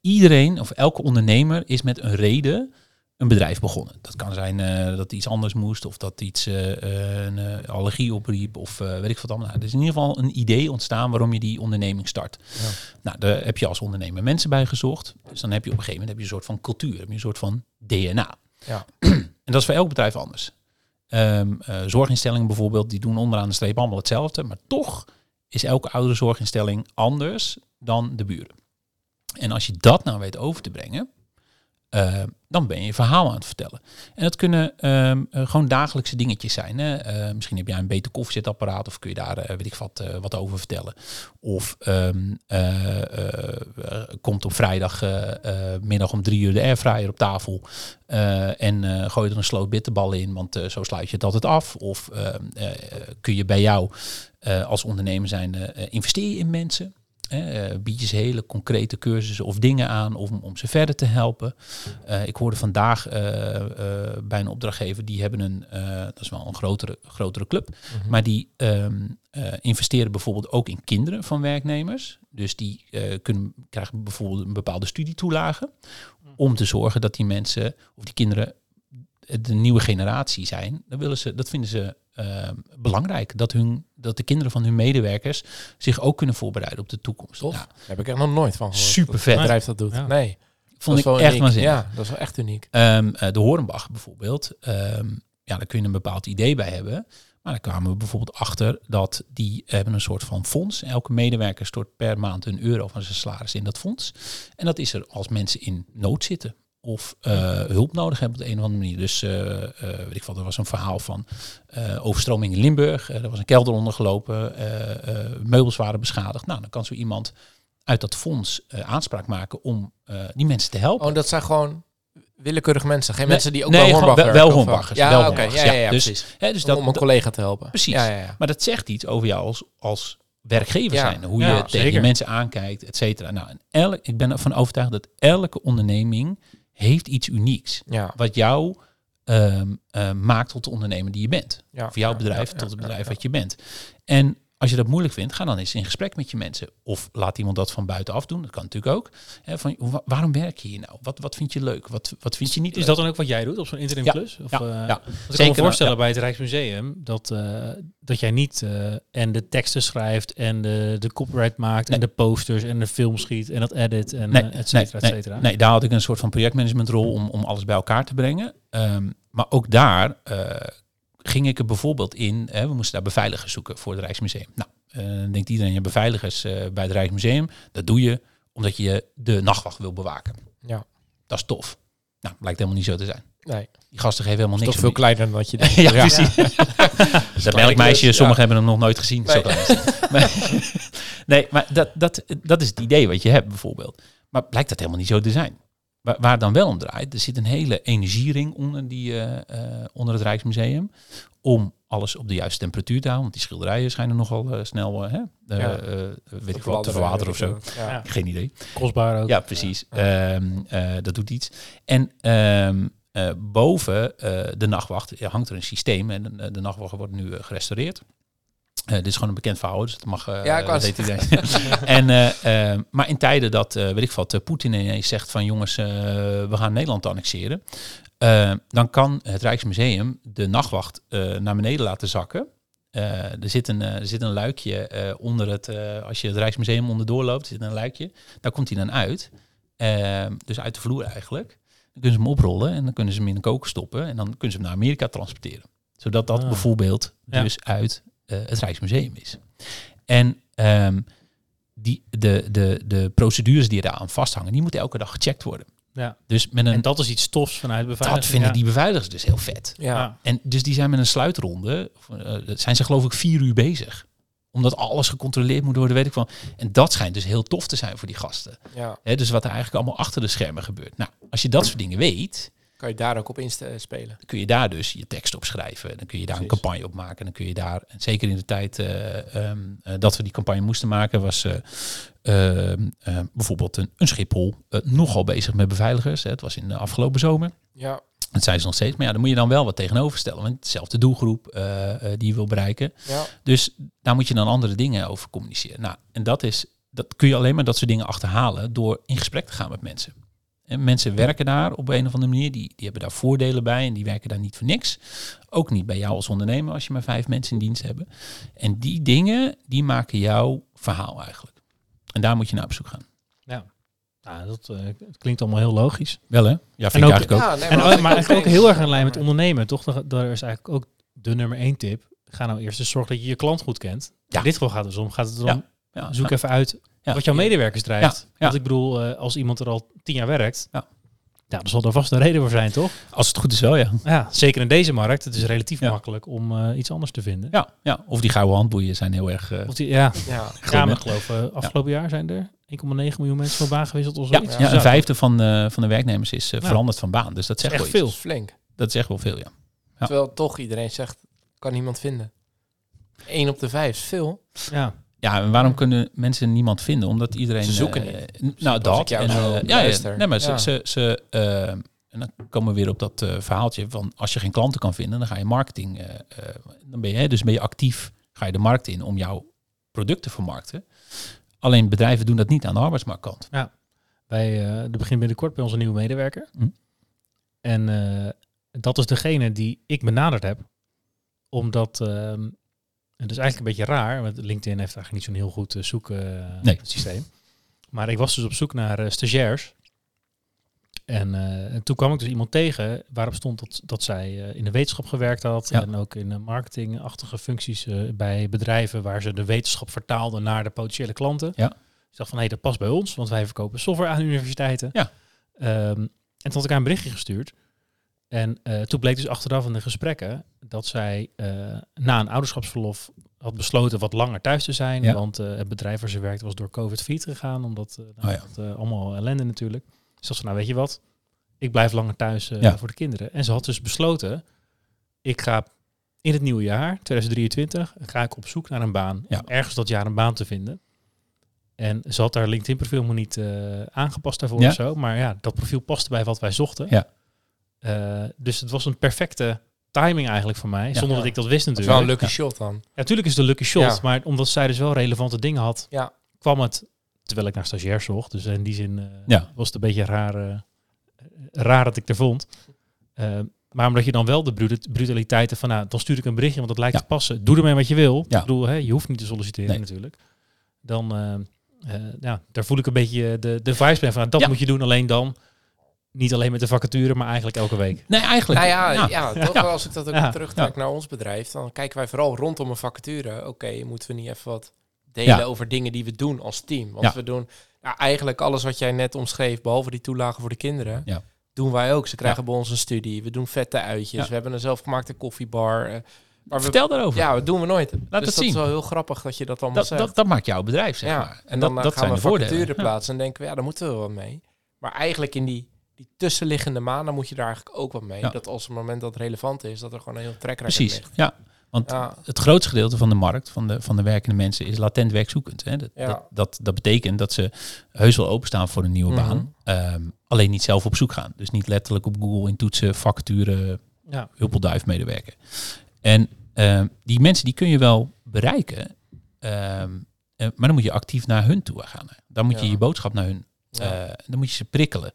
Iedereen of elke ondernemer is met een reden een bedrijf begonnen. Dat kan zijn eh, dat iets anders moest of dat iets eh, eh, een allergie opriep of eh, weet ik wat allemaal. Nou, er is in ieder geval een idee ontstaan waarom je die onderneming start. Ja. Nou, daar heb je als ondernemer mensen bij gezocht. Dus dan heb je op een gegeven moment heb je een soort van cultuur, heb je een soort van DNA. Ja. en dat is voor elk bedrijf anders. Ehm, eh, zorginstellingen bijvoorbeeld, die doen onderaan de streep allemaal hetzelfde, maar toch is elke oudere zorginstelling anders dan de buren. En als je dat nou weet over te brengen, eh, dan ben je je verhaal aan het vertellen. En dat kunnen ehm, eh, gewoon dagelijkse dingetjes zijn. Hè? Eh, misschien heb jij een beter koffiezetapparaat of kun je daar, weet ik wat, wat over vertellen. Of ehm, eh, eh, eh, komt op vrijdag eh, eh, middag om drie uur de airfryer op tafel. en gooi er een sloot bitterbal in, want zo sluit je het altijd af. Of ehm, eh, kun je bij jou als ondernemer zijn, investeer je in mensen. Eh, bied je ze hele concrete cursussen of dingen aan om, om ze verder te helpen. Eh, ik hoorde vandaag eh, eh, bij een opdrachtgever, die hebben een, dat is wel een grotere, grotere club, maar die ehm, eh, investeren bijvoorbeeld ook in kinderen van werknemers. Dus die kunnen, krijgen bijvoorbeeld een bepaalde studietoelage om te zorgen dat die mensen of die kinderen de nieuwe generatie zijn. Dan willen ze, dat vinden ze ehm, belangrijk. Dat, hun, dat de kinderen van hun medewerkers zich ook kunnen voorbereiden op de toekomst. Tof. Ja, Daar heb ik echt nog nooit van gehoord. Super dat vet. bedrijf dat doet. Ja. Nee. vond ik dat echt uniek. waanzinnig. Ja, dat is wel echt uniek. Ehm, eh, de Horenbach bijvoorbeeld, ehm, ja, daar kun je een bepaald idee bij hebben. Maar daar kwamen we bijvoorbeeld achter dat die hebben een soort van fonds. Elke medewerker stort per maand een euro van zijn salaris in dat fonds. En dat is er als mensen in nood zitten of eh, hulp nodig hebben op de een of andere manier. Dus eh, eh, weet ik wat, er was een verhaal van eh, overstroming in Limburg. Er was een kelder ondergelopen, eh, eh, meubels waren beschadigd. Nou, dan kan zo iemand uit dat fonds eh, aanspraak maken om eh, die mensen te helpen. Oh, dat zijn gewoon willekeurige mensen. Geen Nee, mensen die ook nee, wel Hornbach wel- Ja, wel Ja, ja, ja. ja, Dus- precies. Hè, dus om, om een collega te helpen. Precies. Ja, ja, ja. Maar dat zegt iets over jou als, als werkgever Ja. zijn. Hoe Ja, je tegen mensen aankijkt, et cetera. Nou, en elk, ik ben ervan overtuigd dat elke onderneming heeft iets unieks. Ja. Wat jou ehm, eh, maakt tot de ondernemer die je bent. Ja. Of jouw bedrijf tot het bedrijf wat je bent. En als je dat moeilijk vindt, ga dan eens in gesprek met je mensen. Of laat iemand dat van buitenaf doen. Dat kan natuurlijk ook. Hè, van, wa- waarom werk je hier nou? Wat, wat vind je leuk? Wat, wat vind je niet Is leuk? dat dan ook wat jij doet op zo'n interim Ja, plus? Of, ja, eh, ja. ik kan me voorstellen bij het Rijksmuseum dat, eh, dat jij niet eh, en de teksten schrijft en de, de copyright maakt en Nee. de posters en de film schiet en dat edit en Nee, et nee, cetera, et nee, cetera. nee, daar had ik een soort van projectmanagementrol om, om alles bij elkaar te brengen. Ehm, maar ook daar ging ik er bijvoorbeeld in. Hè, we moesten daar beveiligers zoeken voor het Rijksmuseum. Nou, dan denkt iedereen, je beveiligers eh, bij het Rijksmuseum. Dat doe je omdat je de nachtwacht wil bewaken. Ja. Dat is tof. Nou, blijkt helemaal niet zo te zijn. Nee, Die gasten geven helemaal niks toch veel kleiner dan wat je denkt. ja, precies. dat melkmeisje, dus, sommigen ja. hebben hem nog nooit gezien. Nee. Maar- nee, maar dat, dat, dat is het idee wat je hebt bijvoorbeeld. Maar blijkt dat helemaal niet zo te zijn. Waar, dan wel om draait, er zit een hele energiering onder, die, eh, eh, onder het Rijksmuseum. Om alles op de juiste temperatuur te houden. Want die schilderijen schijnen nogal eh, snel, hè, Ja. weet ik wat, te verwateren of zo. Ja. Geen idee. Kostbaar ook. Ja, precies. Ehm, eh, dat doet iets. En ehm, eh, boven de nachtwacht hangt er een systeem. En de, de nachtwacht wordt nu gerestaureerd. Eh, dit is gewoon een bekend verhaal, dus dat mag. eh, Ja, ik weet iedereen. en, eh, eh, maar in tijden dat, eh, weet ik wat, Poetin ineens zegt van jongens, eh, we gaan Nederland annexeren. dan kan het Rijksmuseum de nachtwacht eh, naar beneden laten zakken. Eh, er, zit een, er zit een luikje eh, onder het, eh, als je het Rijksmuseum onderdoor loopt, zit een luikje. Daar komt hij dan uit. Dus uit de vloer eigenlijk. Dan kunnen ze hem oprollen en dan kunnen ze hem in een koker stoppen. En dan kunnen ze hem naar Amerika transporteren. Zodat dat Ah. bijvoorbeeld Ja. dus uit het Rijksmuseum is. En ehm, die, de, de, de procedures die eraan vasthangen, die moeten elke dag gecheckt worden. Ja. Dus met een, En dat is iets tofs vanuit beveiliging. dat vinden ja. die beveiligers dus heel vet. Ja. En dus die zijn met een sluitronde, uh, zijn ze geloof ik vier uur bezig. Omdat alles gecontroleerd moet worden, weet ik van. En dat schijnt dus heel tof te zijn voor die gasten. ja. Hè, dus wat er eigenlijk allemaal achter de schermen gebeurt. Nou, als je dat soort dingen weet, Kan je daar ook op inspelen. dan kun je daar dus je tekst op schrijven. Dan kun je daar een campagne op maken. Dan kun je daar, zeker in de tijd eh, ehm, eh, dat we die campagne moesten maken, was eh, ehm, eh, bijvoorbeeld een, een Schiphol eh, nogal bezig met beveiligers. Hè. Het was in de afgelopen zomer. Ja. Dat zijn ze nog steeds. Maar ja, dan moet je dan wel wat tegenover stellen. Want dezelfde doelgroep eh, eh, die je wil bereiken. Ja. Dus daar moet je dan andere dingen over communiceren. Nou, en dat is, dat kun je alleen maar dat soort dingen achterhalen door in gesprek te gaan met mensen. En mensen werken daar op een of andere manier. Die, die hebben daar voordelen bij en die werken daar niet voor niks. Ook niet bij jou als ondernemer als je maar vijf mensen in dienst hebt. En die dingen, die maken jouw verhaal eigenlijk. En daar moet je naar op zoek gaan. Ja. Nou, dat eh, het klinkt allemaal heel logisch. Wel hè? Ja, vind En ik ook- eigenlijk ook. Ja, nee, En, wat ook- maar eigenlijk ook heel erg in lijn met ondernemen, toch? Dat, dat is eigenlijk ook de nummer één tip. Ga nou eerst eens zorgen dat je je klant goed kent. Ja. In dit geval gaat het dus om. Gaat het erom, Ja, zoek ja. even uit. Wat jouw medewerkers drijft. Ja, ja. Want ik bedoel, eh, als iemand er al tien jaar werkt, Ja. ja, dan zal er vast een reden voor zijn, toch? Als het goed is wel, ja. Ja, zeker in deze markt. Het is relatief Ja. makkelijk om eh, iets anders te vinden. Ja, ja. Of die gouden handboeien zijn heel erg... eh, Of die, ja, Ja. ja, maar geloof, eh, afgelopen jaar zijn er 1,9 miljoen mensen van baan gewisseld of ja, ja, een vijfde van, eh, van de werknemers is eh, Ja. veranderd van baan. Dus dat zegt wel echt iets. veel. Dat is flink. Dat is echt wel veel, ja. Ja. Terwijl toch iedereen zegt, kan niemand vinden. 1 op de 5 is veel. Ja, Ja, en waarom kunnen mensen niemand vinden? Omdat iedereen... Ze zoeken eh, niet. Nou, dat. en, eh, ja, ja, nee, maar ze... Ja. ze, ze eh, en dan komen we weer op dat verhaaltje van als je geen klanten kan vinden, dan ga je marketing... dan ben je, dus ben je actief, ga je de markt in om jouw product te vermarkten. Alleen bedrijven doen dat niet aan de arbeidsmarktkant. wij, eh er begint binnenkort bij onze nieuwe medewerker. Hm. En dat is degene die ik benaderd heb. Omdat, ehm, het is eigenlijk een beetje raar, want LinkedIn heeft eigenlijk niet zo'n heel goed uh, zoeksysteem. Maar ik was dus op zoek naar uh, stagiairs. En, uh, en toen kwam ik dus iemand tegen waarop stond dat, dat zij uh, in de wetenschap gewerkt had. Ja. En ook in marketingachtige functies uh, bij bedrijven waar ze de wetenschap vertaalden naar de potentiële klanten. Ja. Ik dacht van hé, hey, dat past bij ons, want wij verkopen software aan universiteiten. Ja. Um, en toen had ik haar een berichtje gestuurd. En uh, toen bleek dus achteraf in de gesprekken dat zij uh, na een ouderschapsverlof had besloten wat langer thuis te zijn. Ja. Want uh, het bedrijf waar ze werkte was door COVID failliet gegaan. Omdat nou, oh, ja. dat, allemaal ellende natuurlijk. Dus dat ze nou weet je wat, ik blijf langer thuis ja. voor de kinderen. En ze had dus besloten, ik ga in het nieuwe jaar, 2023, ga ik op zoek naar een baan. Ja. Om ergens dat jaar een baan te vinden. En ze had haar LinkedIn profiel nog niet uh, aangepast daarvoor ja. of zo. Maar ja, dat profiel paste bij wat wij zochten. Ja. Uh, dus het was een perfecte timing eigenlijk van mij. Zonder dat ik dat wist natuurlijk. wel een lucky shot dan. Ja, natuurlijk is het een lucky shot, Ja. maar omdat zij dus wel relevante dingen had, Ja. kwam het terwijl ik naar stagiair zocht. Dus in die zin eh, Ja. was het een beetje raar, eh, raar dat ik er vond. Eh, maar omdat je dan wel de brut- brutaliteiten van, nou, dan stuur ik een berichtje, want dat lijkt Ja. te passen. Doe ermee wat je wil. Ja. Ik bedoel, hè, je hoeft niet te solliciteren Nee. natuurlijk. Dan, eh, eh, ja, daar voel ik een beetje de, de vibes bij van, nou, dat Ja. moet je doen, alleen dan. Niet alleen met de vacature, maar eigenlijk elke week. Nee, eigenlijk. Nou ja, ja. ja. toch Ja. als ik dat ook Ja. terugtrek naar ons bedrijf, dan kijken wij vooral rondom een vacature. Oké, moeten we niet even wat delen Ja. over dingen die we doen als team? Want Ja. we doen nou, eigenlijk alles wat jij net omschreef, behalve die toelagen voor de kinderen, Ja. doen wij ook. Ze krijgen bij ons een studie, we doen vette uitjes, Ja. we hebben een zelfgemaakte koffiebar. eh, maar we, Vertel daarover. ja, dat doen we nooit. dus het dat zien. is wel heel grappig dat je dat allemaal dat, zegt. dat, dat maakt jouw bedrijf, zeg ja, maar. en dan dat, eh, dat gaan zijn we vacature plaatsen en denken we, ja, daar moeten we wat mee. Maar eigenlijk in die, die tussenliggende maanden moet je daar eigenlijk ook wat mee. Ja. Dat als het moment dat het relevant is, dat er gewoon een heel track record Precies, ja. Want Ja, het grootste gedeelte van de markt, van de, van de werkende mensen, is latent werkzoekend. Hè. Dat, Ja. dat, dat, dat betekent dat ze heus wel openstaan voor een nieuwe Mhm. baan. ehm, alleen niet zelf op zoek gaan. Dus niet letterlijk op Google in toetsen, vacature, Ja. huppelduif medewerken. En ehm, die mensen die kun je wel bereiken, ehm, eh, maar dan moet je actief naar hun toe gaan. Dan moet je je boodschap naar hun, eh, dan moet je ze prikkelen.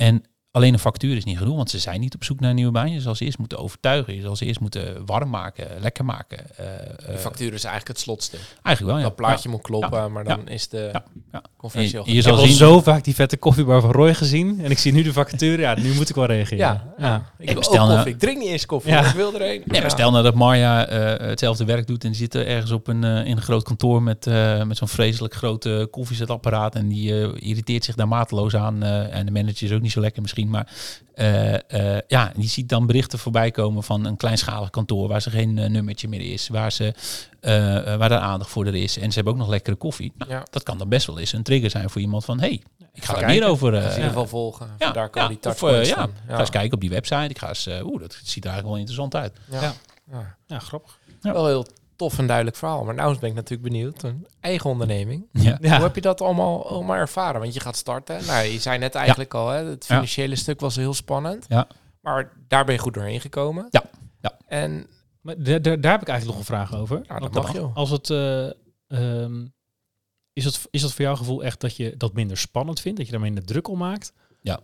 En alleen een factuur is niet genoeg, want ze zijn niet op zoek naar een nieuwe baan. Je zal ze eerst moeten overtuigen, je zal ze eerst moeten warm maken, lekker maken. eh, de eh, factuur is eigenlijk het slotstuk. eigenlijk wel, ja. dat plaatje moet kloppen, maar Ja. dan is de Ja. Ja. conversie al je Ik zal heb al zien- zo vaak die vette koffiebar van Roy gezien. En ik zie nu de vacature. Ja, nu moet ik wel reageren. Ja, ja. Ik wil ook nou- koffie. Ik drink niet eens koffie, ik wil er een. Nee, maar Ja. stel nou dat Marja eh, hetzelfde werk doet en zit er ergens op een, eh, in een groot kantoor met, eh, met zo'n vreselijk grote koffiezetapparaat en die eh, irriteert zich daar mateloos aan. eh, en de manager is ook niet zo lekker misschien, maar eh, eh, ja, die ziet dan berichten voorbij komen van een kleinschalig kantoor waar ze geen eh, nummertje meer is, waar, ze, waar er aandacht voor er is en ze hebben ook nog lekkere koffie. Nou, Ja. Dat kan dan best wel eens een trigger zijn voor iemand van, hey, ik ga Ga er meer over. Eh, in ieder geval volgen. ja, daar komen ja, die of, touchpoints ja, van. Ga eens kijken op die website. Ik ga eens, eh, oeh, dat ziet er eigenlijk wel interessant uit. Ja. Ja. Grappig. Ja. Wel heel tof en duidelijk verhaal. Maar nou ben ik natuurlijk benieuwd. Een eigen onderneming. Ja. Ja. Hoe heb je dat allemaal, allemaal ervaren? Want je gaat starten. Nou, je zei net eigenlijk al, hè, het financiële stuk was heel spannend. Ja. Maar daar ben je goed doorheen gekomen. Ja. Ja. En Maar daar, daar, heb ik eigenlijk nog een vraag over. dat Want mag, joh. Als het, eh, ehm, is, het, is dat voor jouw gevoel echt dat je dat minder spannend vindt? Dat je daar minder druk om maakt? Ja.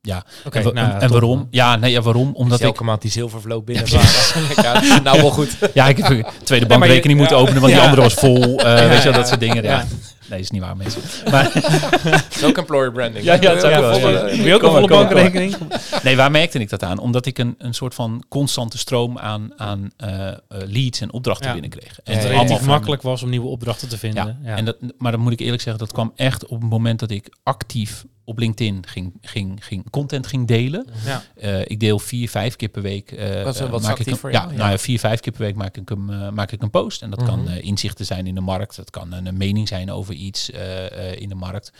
Ja. En, nou, en, ja, en waarom? man. Ja, nee, ja, waarom? Omdat ik, maand die zilvervloot binnenvaren. Ja, nou, wel goed. ja, ik heb een tweede bankrekening moeten openen, want die andere was vol. eh, weet je dat soort dingen. Ja. Nee, is niet waar, mensen. Maar, Dat is ook employer branding. Ja, ja, zou Ja, volle- ja. Ook Kom een volle bankrekening? nee, waar merkte ik dat aan? Omdat ik een, een soort van constante stroom aan, aan eh, eh, leads en opdrachten Ja. binnenkreeg. En Het relatief makkelijk was om nieuwe opdrachten te vinden. Ja. En dat, maar dan moet ik eerlijk zeggen, dat kwam echt op het moment dat ik actief op LinkedIn ging, ging, ging content ging delen. Ja. Eh, ik deel vier, vijf keer per week. eh, Wat wat maak ik een, voor ja, jou? Nou Ja. vier, vijf keer per week maak ik, hem, eh, maak ik een post. En dat kan Mhm. eh, inzichten zijn in de markt. Dat kan een, een mening zijn over iets eh, eh, in de markt.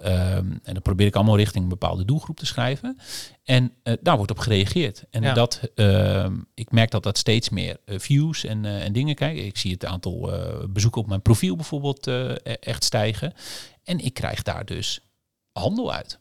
Ehm, en dan probeer ik allemaal richting een bepaalde doelgroep te schrijven. En eh, daar wordt op gereageerd. En Ja. dat, ehm, ik merk dat dat steeds meer views en, en dingen kijken. Ik zie het aantal bezoeken op mijn profiel bijvoorbeeld e- echt stijgen. En ik krijg daar dus handel uit.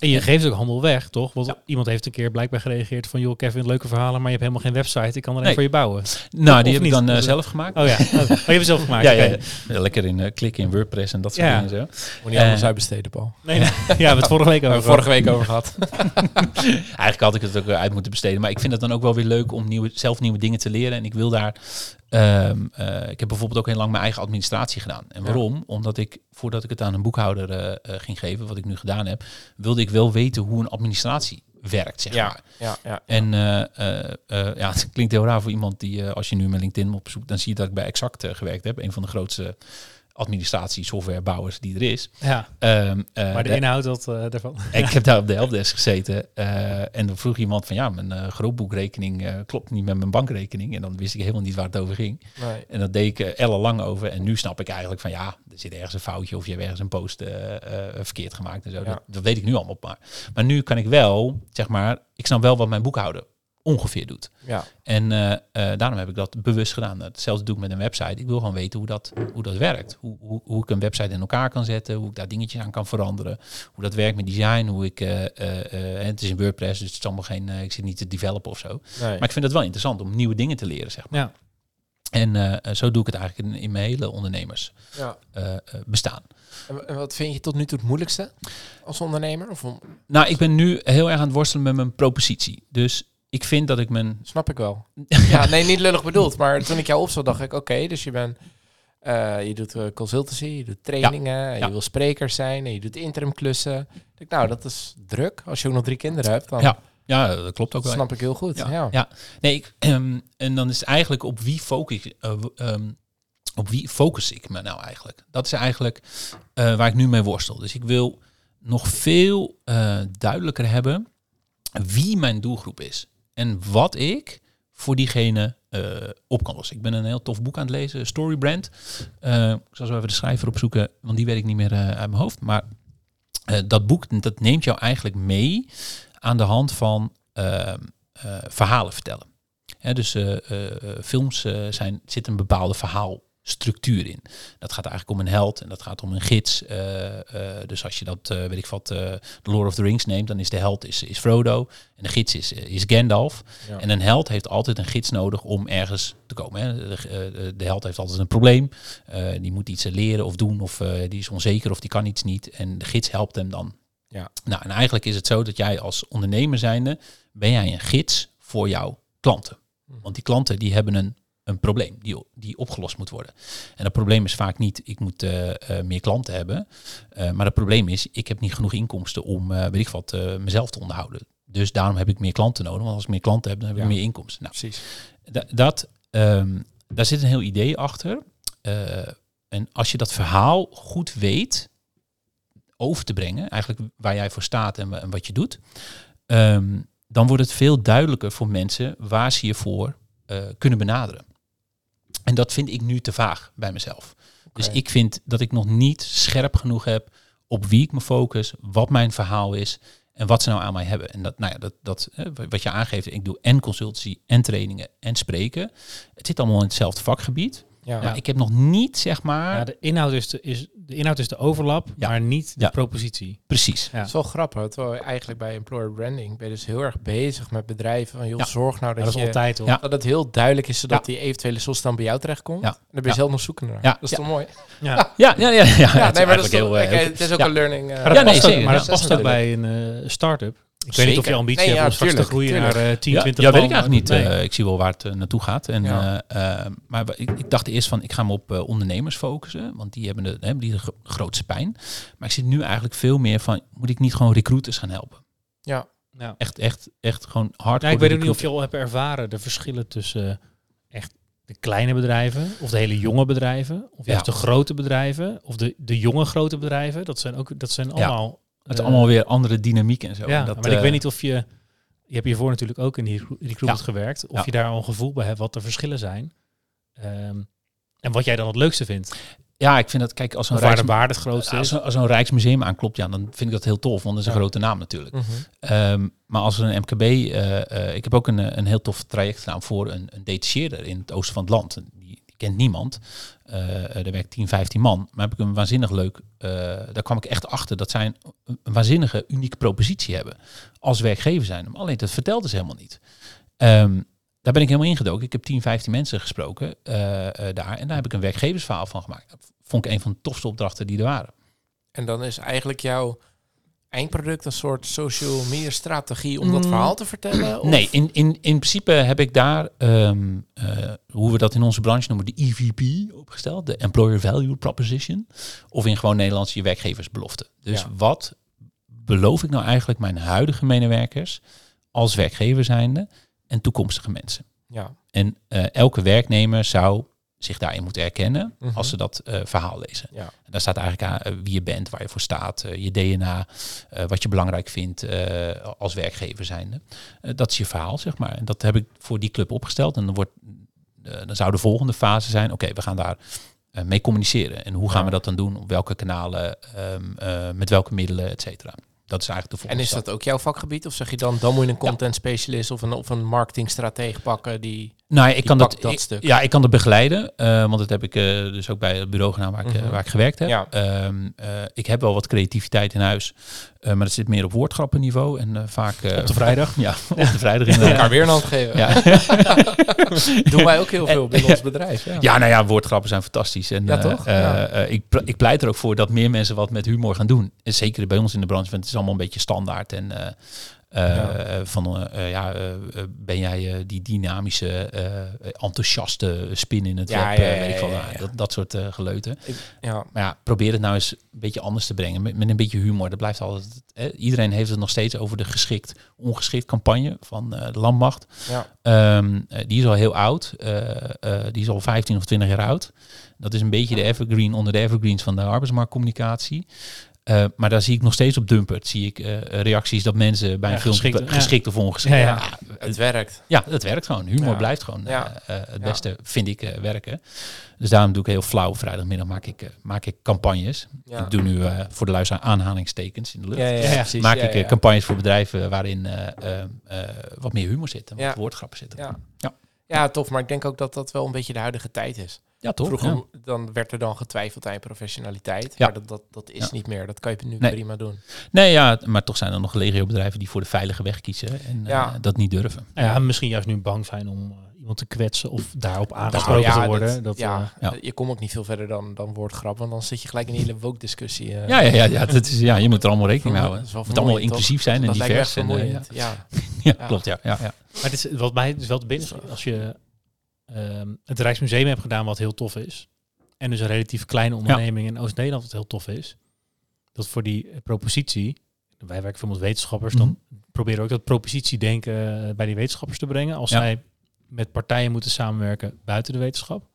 En je geeft ook handel weg, toch? Want Ja. iemand heeft een keer blijkbaar gereageerd van... joh, Kevin, leuke verhalen, maar je hebt helemaal geen website. Ik kan er een Nee. voor je bouwen. Nou, Of die heb ik dan eh, eh, zelf gemaakt. Oh ja, oh, je hebt het zelf gemaakt. ja, oké. ja, ja. Lekker in eh, klikken in WordPress en dat soort dingen zo. Moet niet anders uitbesteden, Paul. Nee, nee. ja, we hebben het vorige week over we vorige week over gehad. Eigenlijk had ik het ook uit moeten besteden. Maar ik vind het dan ook wel weer leuk om nieuwe, zelf nieuwe dingen te leren. En ik wil daar... ehm, eh, ik heb bijvoorbeeld ook heel lang mijn eigen administratie gedaan. En waarom? Omdat ik, voordat ik het aan een boekhouder ging geven, wat ik nu gedaan heb, wilde ik wel weten hoe een administratie werkt, zeg Ja, maar. ja, ja. En eh, eh, eh, ja, het klinkt heel raar voor iemand die, als je nu mijn LinkedIn opzoekt, dan zie je dat ik bij Exact gewerkt heb. Een van de grootste administratie softwarebouwers die er is. Ja, Ehm, eh, maar de de- inhoud dat, eh, daarvan. ik heb daar op de helpdesk gezeten eh, en dan vroeg iemand van ja, mijn grootboekrekening klopt niet met mijn bankrekening. En dan wist ik helemaal niet waar het over ging. Nee. En dat deed ik ellenlang over. En nu snap ik eigenlijk van ja, er zit ergens een foutje of je hebt ergens een post verkeerd gemaakt en zo. Ja. Dat, dat weet ik nu allemaal maar. Maar nu kan ik wel, zeg maar, ik snap wel wat mijn boekhouder ongeveer doet. Ja. En eh, eh, daarom heb ik dat bewust gedaan. Hetzelfde doe ik met een website. Ik wil gewoon weten hoe dat, hoe dat werkt. Hoe, hoe, hoe ik een website in elkaar kan zetten. Hoe ik daar dingetjes aan kan veranderen. Hoe dat werkt met design. Hoe ik, eh, het is in WordPress, dus het is allemaal geen, ik zit niet te developen of zo. Nee. Maar ik vind het wel interessant om nieuwe dingen te leren, zeg maar. Ja. En zo doe ik het eigenlijk in, in mijn hele ondernemers ja. eh, bestaan. En, en wat vind je tot nu toe het moeilijkste als ondernemer? Of om- Nou, ik ben nu heel erg aan het worstelen met mijn propositie. Dus ik vind dat ik mijn... snap ik wel. ja, nee, niet lullig bedoeld. Maar toen ik jou opzag, dacht ik, oké, dus je bent... eh, je doet eh, consultancy, je doet trainingen, Ja. je wil spreker zijn en je doet interim klussen. Ik denk, nou, dat is druk. Als je ook nog drie kinderen hebt, dan Ja, Ja, dat klopt ook wel. snap ik heel goed. Ja, Ja, ja. Nee, ik, ehm, en dan is het eigenlijk op wie focus ik, eh, ehm, op wie focus ik me nou eigenlijk? Dat is eigenlijk waar ik nu mee worstel. Dus ik wil nog veel duidelijker hebben wie mijn doelgroep is en wat ik voor diegene eh, op kan lossen. Ik ben een heel tof boek aan het lezen, Storybrand. Eh ik zal zo even de schrijver opzoeken, want die weet ik niet meer eh, uit mijn hoofd. Maar dat boek dat neemt jou eigenlijk mee aan de hand van ehm, eh, verhalen vertellen. Dus films zijn, zit een bepaalde verhaalstructuur in. Dat gaat eigenlijk om een held en dat gaat om een gids. eh, eh, dus als je dat, eh, weet ik wat, The Lord of the Rings neemt, dan is de held is, is Frodo en de gids is, is Gandalf. Ja. En een held heeft altijd een gids nodig om ergens te komen. Hè. De, de held heeft altijd een probleem. Die moet iets leren of doen of die is onzeker of die kan iets niet. En de gids helpt hem dan. Ja. Nou, en eigenlijk is het zo dat jij als ondernemer zijnde, ben jij een gids voor jouw klanten. Want die klanten die hebben een, een probleem die, die opgelost moet worden. En dat probleem is vaak niet, ik moet eh, eh, meer klanten hebben. Eh, maar het probleem is, ik heb niet genoeg inkomsten om, weet ik wat, mezelf te onderhouden. Dus daarom heb ik meer klanten nodig. Want als ik meer klanten heb, dan heb ik Ja. meer inkomsten. Nou, precies. Da- dat, ehm, daar zit een heel idee achter. En als je dat verhaal goed weet over te brengen, eigenlijk waar jij voor staat en, wa- en wat je doet, ehm, dan wordt het veel duidelijker voor mensen waar ze je voor kunnen benaderen. En dat vind ik nu te vaag bij mezelf. Dus ik vind dat ik nog niet scherp genoeg heb op wie ik me focus, wat mijn verhaal is en wat ze nou aan mij hebben. En dat, nou ja, dat, dat wat je aangeeft, ik doe en consultancy en trainingen en spreken. Het zit allemaal in hetzelfde vakgebied. Ja. Maar ik heb nog niet, zeg maar, Ja, de, inhoud is de, is, de inhoud is de overlap, Ja. maar niet de Ja. propositie. precies. Ja. Dat is wel grappig. Terwijl eigenlijk bij employer branding ben je dus heel erg bezig met bedrijven. Van, joh, Ja. zorg nou Dat, dat, is je, altijd hoor. Ja. dat het heel duidelijk is, zodat Ja. die eventuele dan bij jou terechtkomt. Ja. En dan ben je Ja. zelf nog zoekende naar. Ja. Dat is Ja. toch mooi? Ja. Ja, ja, ja. ja, ja, Ja, het is nee, maar dat is, eigenlijk toch, heel, eh, heel- het is ook ja. een learning. eh, Maar dat, Ja, nee, past, zeker, maar dat past ook bij een eh, start-up. Ik weet niet of je ambitie Nee, hebt ja, om straks te groeien tuurlijk. naar eh 10, Ja, 20 ja, weet ik eigenlijk niet. Nee. Eh, ik zie wel waar het eh, naartoe gaat. En, Ja. maar ik, ik dacht eerst van, ik ga me op ondernemers focussen. Want die hebben de, hebben die de gro- grootste pijn. Maar ik zit nu eigenlijk veel meer van, moet ik niet gewoon recruiters gaan helpen? Ja. Ja. Echt, echt, echt gewoon hard. Ja, ik weet ook niet of je al hebt ervaren de verschillen tussen echt de kleine bedrijven of de hele jonge bedrijven of Ja. juist de grote bedrijven of de, de jonge grote bedrijven. Dat zijn ook dat zijn Ja. allemaal. Het is eh, allemaal weer andere dynamiek en zo. Ja, En dat, maar ik eh, weet niet of je je hebt hiervoor natuurlijk ook in die recru- recruitment Ja. gewerkt, of Ja. je daar al een gevoel bij hebt wat de verschillen zijn. Ehm, en wat jij dan het leukste vindt. Ja, ik vind dat, kijk, als een, waar Rijks, het grootste als, is. een- als een Rijksmuseum aanklopt, ja, dan vind ik dat heel tof, want dat is een Ja. grote naam natuurlijk. Mhm. Ehm, maar als een MKB, eh, eh, ik heb ook een, eh, een heel tof traject gedaan voor een, een detacheerder in het oosten van het land. Kent niemand. Eh er werkt 10, 15 man. Maar heb ik een waanzinnig leuk, eh, daar kwam ik echt achter dat zij een, waanzinnige, unieke propositie hebben als werkgever zijn. Maar alleen dat vertelden ze helemaal niet. Ehm, daar ben ik helemaal ingedoken. Ik heb 10, 15 mensen gesproken daar. En daar heb ik een werkgeversverhaal van gemaakt. Vond ik een van de tofste opdrachten die er waren. En dan is eigenlijk jouw eindproduct een soort social media strategie om dat Mm. verhaal te vertellen? Of? Nee, in, in, in principe heb ik daar, ehm, eh, hoe we dat in onze branche noemen, de EVP opgesteld. De Employer Value Proposition. Of in gewoon Nederlands je werkgeversbelofte. Dus Ja. wat beloof ik nou eigenlijk mijn huidige medewerkers als werkgever zijnde en toekomstige mensen? Ja. En eh, elke werknemer zou zich daarin moeten herkennen Mhm. als ze dat eh, verhaal lezen. Ja. En daar staat eigenlijk aan eh, wie je bent, waar je voor staat, eh, je DNA, wat je belangrijk vindt als werkgever zijnde. Dat is je verhaal, zeg maar. En dat heb ik voor die club opgesteld. En dan, wordt, dan zou de volgende fase zijn, oké, we gaan daar mee communiceren. En hoe gaan we dat dan doen? Op welke kanalen, eh, met welke middelen, et cetera. dat is eigenlijk de En volgende is stap. dat ook jouw vakgebied? Of zeg je dan, dan moet je een content specialist of een, of een marketingstratege pakken die... Nou, ik kan dat, dat ik-. Ja, ik kan dat begeleiden. eh, want dat heb ik eh, dus ook bij het bureau gedaan waar ik, eh, Mhm. waar ik gewerkt heb. Ja. Ehm, eh, ik heb wel wat creativiteit in huis. maar dat zit meer op woordgrappenniveau. En vaak... Op de vrijdag. Ja, op de vrijdag inderdaad. elkaar weer een hand geven. Ja. Doen wij ook heel veel binnen ons bedrijf. Ja. Ja, nou ja, woordgrappen zijn fantastisch. En, Ja, toch? ik, ik pleit er ook voor dat meer mensen wat met humor gaan doen. En zeker bij ons in de branche, want het is allemaal een beetje standaard. En Ja. eh, van, eh, eh, ja, ben jij die dynamische, enthousiaste spin in het Ja, web? ja, ja, weet ik wel, ja, ja. Dat, dat soort geleuten. Ik-. Maar ja, probeer het nou eens een beetje anders te brengen. Met, met een beetje humor. Dat blijft altijd. Iedereen heeft het nog steeds over de geschikt, ongeschikt campagne van de landmacht. Ja. Eh, die is al heel oud. Die is al 15 of 20 jaar oud. Dat is een beetje de evergreen onder de evergreens van de arbeidsmarktcommunicatie. Eh, maar daar zie ik nog steeds op Dumpert. Zie ik eh, reacties dat mensen bij een Ja, filmpje geschikt, geschikt, ja. geschikt of ongeschikt. Ja, Ja, ja. Het werkt. ja, dat werkt gewoon. Humor Ja. blijft gewoon Ja. eh, het Ja. beste, vind ik, eh, werken. Dus daarom doe ik heel flauw. Vrijdagmiddag maak ik, eh, maak ik campagnes. Ja. Ik doe nu eh, voor de luisteraar aanhalingstekens in de lucht. Ja, ja, ja, Ja, ja. precies. maak Ja, ik ja. campagnes voor bedrijven waarin eh, eh, eh, wat meer humor zit en wat Ja. woordgrappen zitten. Ja, Ja. Ja. Ja, tof. Maar ik denk ook dat dat wel een beetje de huidige tijd is. toch? Vroeger Ja. dan werd er dan getwijfeld aan je professionaliteit. Ja. Maar dat, dat, dat is Ja. niet meer. Dat kan je nu Nee. prima doen. Nee, ja, maar toch zijn er nog legio bedrijven die voor de veilige weg kiezen en Ja. eh, dat niet durven. Nou ja, misschien juist nu bang zijn om eh, iemand te kwetsen of daarop Nou, aangesproken ja, te worden. dat- Dat, ja, ja. je komt ook niet veel verder dan, dan woordgrap. Want dan zit je gelijk in een hele woke-discussie. eh. Ja, ja, ja, ja, dat is, ja, je moet er allemaal rekening mee houden. Het moet allemaal inclusief zijn en dat lijkt me divers. echt En, eh, ja. ja, klopt, ja. ja, ja. Maar het is, wat mij dus wel te binnen als je ehm, het Rijksmuseum hebt gedaan, wat heel tof is, en dus een relatief kleine onderneming in Oost-Nederland, wat heel tof is, dat voor die eh, propositie, wij werken veel met wetenschappers, dan proberen we ook dat propositiedenken eh, bij die wetenschappers te brengen. Als zij met partijen moeten samenwerken buiten de wetenschap,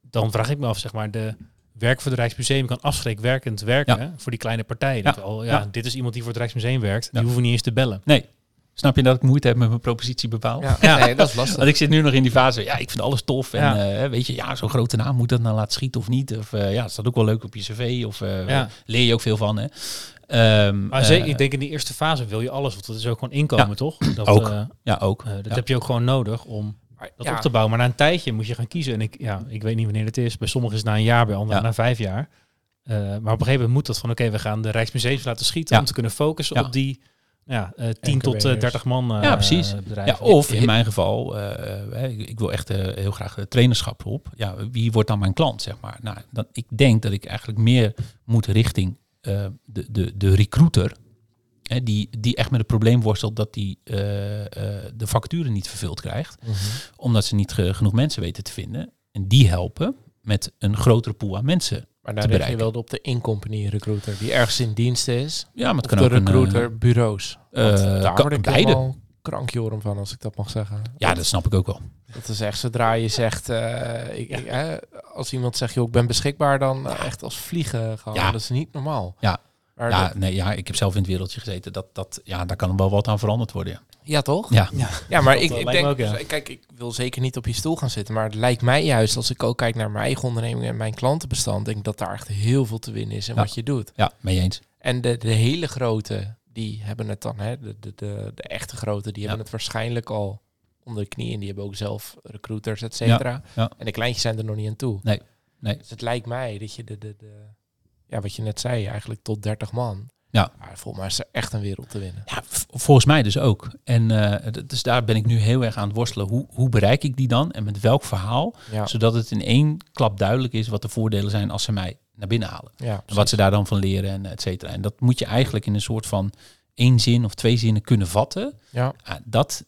dan vraag ik me af, zeg maar, de werk voor het Rijksmuseum kan afschrikwerkend werken voor die kleine partijen. Ja. Dat wel, ja, Ja. dit is iemand die voor het Rijksmuseum werkt, die hoeven niet eens te bellen. Nee, snap je dat ik moeite heb met mijn propositie bepaald? Ja. Ja. Nee, dat is lastig. Want ik zit nu nog in die fase, ja, ik vind alles tof. En Ja. eh, weet je, ja, zo'n grote naam, moet dat nou laten schieten of niet? Of eh, ja, is dat ook wel leuk op je cv? Of eh, Ja. leer je ook veel van, hè? Ehm, Maar zeker, ik denk in die eerste fase wil je alles, want dat is ook gewoon inkomen, Ja. toch? Dat, Ook. eh, Ja, ook. dat Ja. heb je ook gewoon nodig om dat ja, op te bouwen. Maar na een tijdje moet je gaan kiezen. En ik, ja, ik weet niet wanneer het is. Bij sommigen is het na een jaar, bij anderen Ja. na vijf jaar. Eh, maar op een gegeven moment moet dat van, oké, we gaan de Rijksmuseums laten schieten Ja. om te kunnen focussen Ja. op die ja, eh 10 tot eh, NKB'ers. 30 man eh, Ja, precies. bedrijven. Ja, of in mijn geval, eh, ik, ik wil echt eh, heel graag eh, trainerschap op. Ja, wie wordt dan mijn klant, zeg maar? Nou, dan, ik denk dat ik eigenlijk meer moet richting eh, de, de, de recruiter. Hè, die, die echt met het probleem worstelt dat die eh, eh, de vacature niet vervuld krijgt. Mhm. Omdat ze niet ge- genoeg mensen weten te vinden. En die helpen met een grotere pool aan mensen. Maar daar richt je wel op de in-company recruiter. Die ergens in dienst is. Ja, maar het kan de ook een, eh, recruiter bureaus. Want eh, daar kan- word ik beide. krankjorum van, als ik dat mag zeggen. ja, dat snap ik ook wel. Dat is echt zodra je zegt, eh, ik, ik, als iemand zegt, joh, ik ben beschikbaar, dan echt als vliegen gaan. Ja. Dat is niet normaal. Ja. Maar Ja, dat- nee, ja, ik heb zelf in het wereldje gezeten. Dat, dat, ja, daar kan wel wat aan veranderd worden. ja. ja, toch? Ja, Ja, maar Dat, ik, ik denk, ook, ja. kijk, ik wil zeker niet op je stoel gaan zitten, maar het lijkt mij juist, als ik ook kijk naar mijn eigen onderneming en mijn klantenbestand, denk ik dat daar echt heel veel te winnen is in Ja. wat je doet. ja mee eens. En de, de hele grote, die hebben het dan, hè, de, de, de, de echte grote, die Ja. hebben het waarschijnlijk al onder de knie en die hebben ook zelf recruiters, et cetera. ja. En de kleintjes zijn er nog niet aan toe. Nee, nee. Dus het lijkt mij dat je de, de, de ja, wat je net zei, eigenlijk tot 30 man. Ja. Maar volgens mij is er echt een wereld te winnen. Ja, volgens mij dus ook. En eh, dus daar ben ik nu heel erg aan het worstelen. Hoe, hoe bereik ik die dan en met welk verhaal? Ja, Zodat het in één klap duidelijk is wat de voordelen zijn als ze mij naar binnen halen. ja En wat ze daar dan van leren en et cetera. En dat moet je eigenlijk in een soort van één zin of twee zinnen kunnen vatten. Ja, Ah, dat,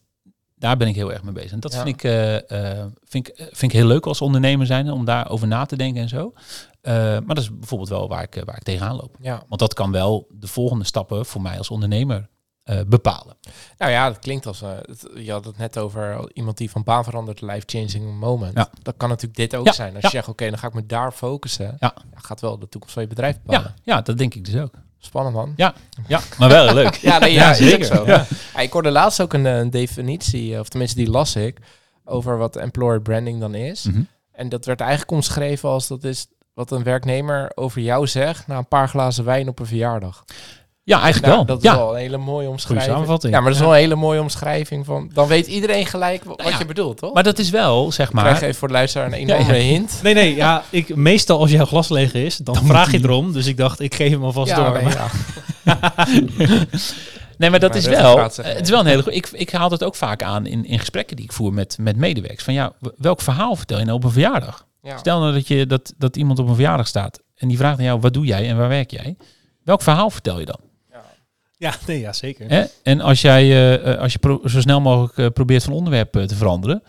daar ben ik heel erg mee bezig. En dat Ja. vind, ik, eh, eh, vind, ik, vind ik heel leuk als ondernemer zijn, om daarover na te denken en zo. Eh, maar dat is bijvoorbeeld wel waar ik, eh, waar ik tegenaan loop. ja. Want dat kan wel de volgende stappen voor mij als ondernemer eh, bepalen. Nou ja, dat klinkt als... eh, het- je had het net over iemand die van baan verandert, life-changing moment. Ja. Dat kan natuurlijk dit ook zijn. Als je zegt, oké, dan ga ik me daar focussen. Ja. Gaat wel de toekomst van je bedrijf bepalen. Ja, ja, dat denk ik dus ook. Spannend man. Ja, ja maar wel leuk. Ja, nee, ja, is ook zeker. zo. Ja. Ja, ik hoorde laatst ook een, eh, een definitie, of tenminste die las ik, over wat employer branding dan is. Mhm. En dat werd eigenlijk omschreven als dat is wat een werknemer over jou zegt na een paar glazen wijn op een verjaardag. Ja, eigenlijk Nou, wel. dat is ja. wel een hele mooie omschrijving. samenvatting. Ja, maar dat is Ja. wel een hele mooie omschrijving van. Dan weet iedereen gelijk wa- wat ja. je bedoelt, toch? Maar dat is wel, zeg Ik maar... krijg even voor de luisteraar een enorme ja. hint. Nee, nee, ja, ik, meestal als jouw glas leeg is, dan, Dan vraag je erom. Dus ik dacht, ik geef hem alvast Ja, door. nee, Maar- ja. Nee, maar dat Maar is wel. Het is wel een hele goede. Ik, ik haal dat ook vaak aan in, in gesprekken die ik voer met, met medewerkers. Van ja, welk verhaal vertel je nou op een verjaardag? Ja. Stel nou dat, je, dat, dat iemand op een verjaardag staat en die vraagt aan jou: wat doe jij en waar werk jij? Welk verhaal vertel je dan? Ja, nee, ja, zeker. Hè? En als jij eh, eh, als je pro- zo snel mogelijk eh, probeert van onderwerp te veranderen,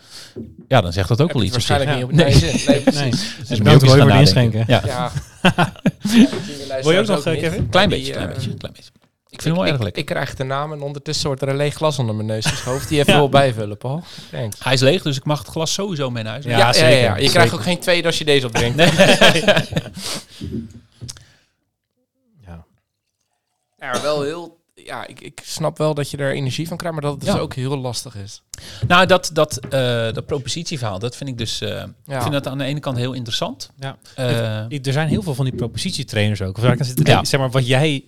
ja, dan zegt dat ook Heb wel iets. op waarschijnlijk zich. niet op Nee. nee. Nee, precies. Nee. Dus Dus moet je ook het nadenken. inschenken. Ja, Ja. Wil je ook nog, Kevin? klein beetje, klein beetje, klein beetje. Ik vind hem wel erg ik, lekker. ik krijg de naam en ondertussen wordt er een leeg glas onder mijn neus geschoven. Die even Ja. wil bijvullen, Paul. Thanks. Hij is leeg, dus ik mag het glas sowieso mee naar huis. Ja, Ja, ja, ja, zeker. ja. Je Zeker. krijgt ook geen tweede als je deze opdrinkt. Ja. Ja, wel heel... Ja, ik, ik snap wel dat je er energie van krijgt, maar dat het dus Ja. ook heel lastig is. Nou, dat, dat, eh, dat propositieverhaal, dat vind ik dus... eh, Ja. Ik vind dat aan de ene kant heel interessant. Ja. Eh, Er zijn heel veel van die propositietrainers ook. Of waar ik aan zit te Ja. denken, Zeg maar, wat jij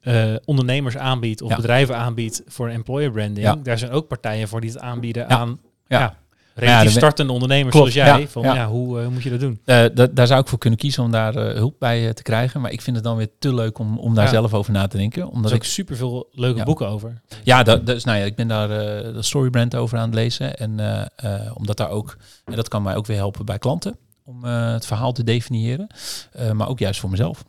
eh, ondernemers aanbiedt of Ja. bedrijven aanbiedt voor employer branding. Ja. Daar zijn ook partijen voor die het aanbieden Ja. aan Ja. Ja. relatief de- startende ondernemers Klopt, zoals jij. ja, Van, ja. ja. hoe eh, moet je dat doen? eh, da- daar zou ik voor kunnen kiezen om daar eh, hulp bij eh, te krijgen. Maar ik vind het dan weer te leuk om, om daar Ja. zelf over na te denken. Er Omdat ook ik, superveel leuke Ja. boeken over. ja, dat, dat is, nou ja, ik ben daar eh, de storybrand over aan het lezen. En eh, eh, omdat daar ook, en dat kan mij ook weer helpen bij klanten. Om eh, het verhaal te definiëren. Eh, maar ook juist voor mezelf.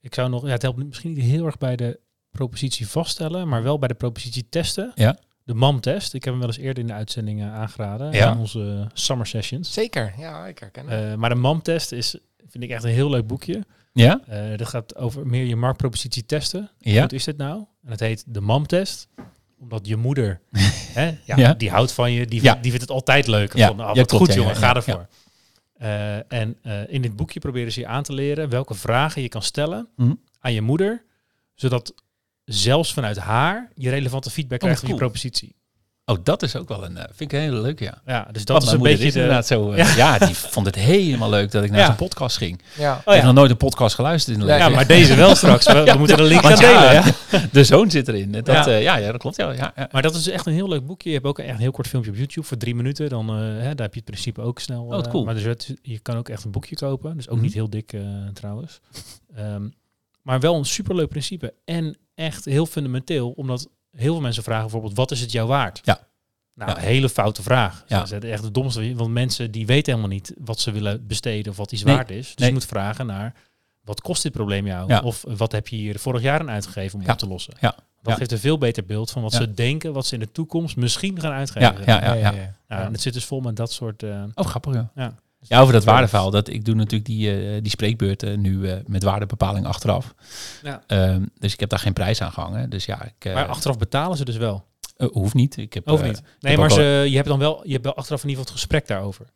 Ik zou nog, ja, het helpt misschien niet heel erg bij de propositie vaststellen, maar wel bij de propositie testen. Ja. De MAM-test. Ik heb hem wel eens eerder in de uitzendingen aangeraden. Ja. In onze summer sessions. Zeker, ja, ik herken het. Eh, maar de MAM-test is, vind ik echt een heel leuk boekje. Ja? Eh, dat gaat over meer je marktpropositie testen. Ja. Wat is dit nou? En het heet de MAM-test. Omdat je moeder, hè, ja, Ja. die houdt van je, die, Ja. die vindt het altijd leuk. Ja. Van, wat klopt, goed jongen, ga ervoor. Eh, en eh, in dit boekje proberen ze je aan te leren welke vragen je kan stellen Mhm. aan je moeder, zodat zelfs vanuit haar je relevante feedback Oh, krijgt op cool. je propositie. Oh, dat is ook wel een, eh, vind ik een hele leuke, ja. Ja, dus dat Want is mijn een beetje is de... inderdaad zo. eh, ja. die vond het helemaal leuk dat ik naar Ja. zijn podcast ging. ja. Ik heb ja. nog nooit een podcast geluisterd in de. Ja, maar deze wel straks. We, moeten de link gaan delen. Ja. De zoon zit erin. Dat, Ja. ja. ja, ja, dat klopt. Ja, ja. Maar dat is echt een heel leuk boekje. Je hebt ook echt een heel kort filmpje op YouTube voor drie minuten. Dan, eh, hè, daar heb je het principe ook snel. wat eh, cool. maar dus het- je kan ook echt een boekje kopen. Dus ook Mhm. niet heel dik eh, trouwens. Ehm, maar wel een superleuk principe. En echt heel fundamenteel. Omdat heel veel mensen vragen bijvoorbeeld, wat is het jou waard? Ja. Nou, Ja. een hele foute vraag. Ja. Dat is echt het domste. Want mensen die weten helemaal niet wat ze willen besteden of wat iets Nee. waard is. Dus Nee. je moet vragen naar, wat kost dit probleem jou? Ja. Of wat heb je hier vorig jaar aan uitgegeven om Ja. op te lossen? Ja. Dat geeft een veel beter beeld van wat ze denken, wat ze in de toekomst misschien gaan uitgeven. Ja, ja, ja, ja. Nou, en het zit dus vol met dat soort... eh, Oh, grappig, ja. Ja. Ja, over dat waardeverhaal. Dat, ik doe natuurlijk die, eh, die spreekbeurten nu eh, met waardebepaling achteraf. Ja. Ehm, dus ik heb daar geen prijs aan gehangen. Dus ja, ik, eh, maar achteraf betalen ze dus wel. hoeft niet. Ik heb, niet? Nee, heb maar ze, je hebt dan wel, je hebt wel achteraf in ieder geval het gesprek daarover.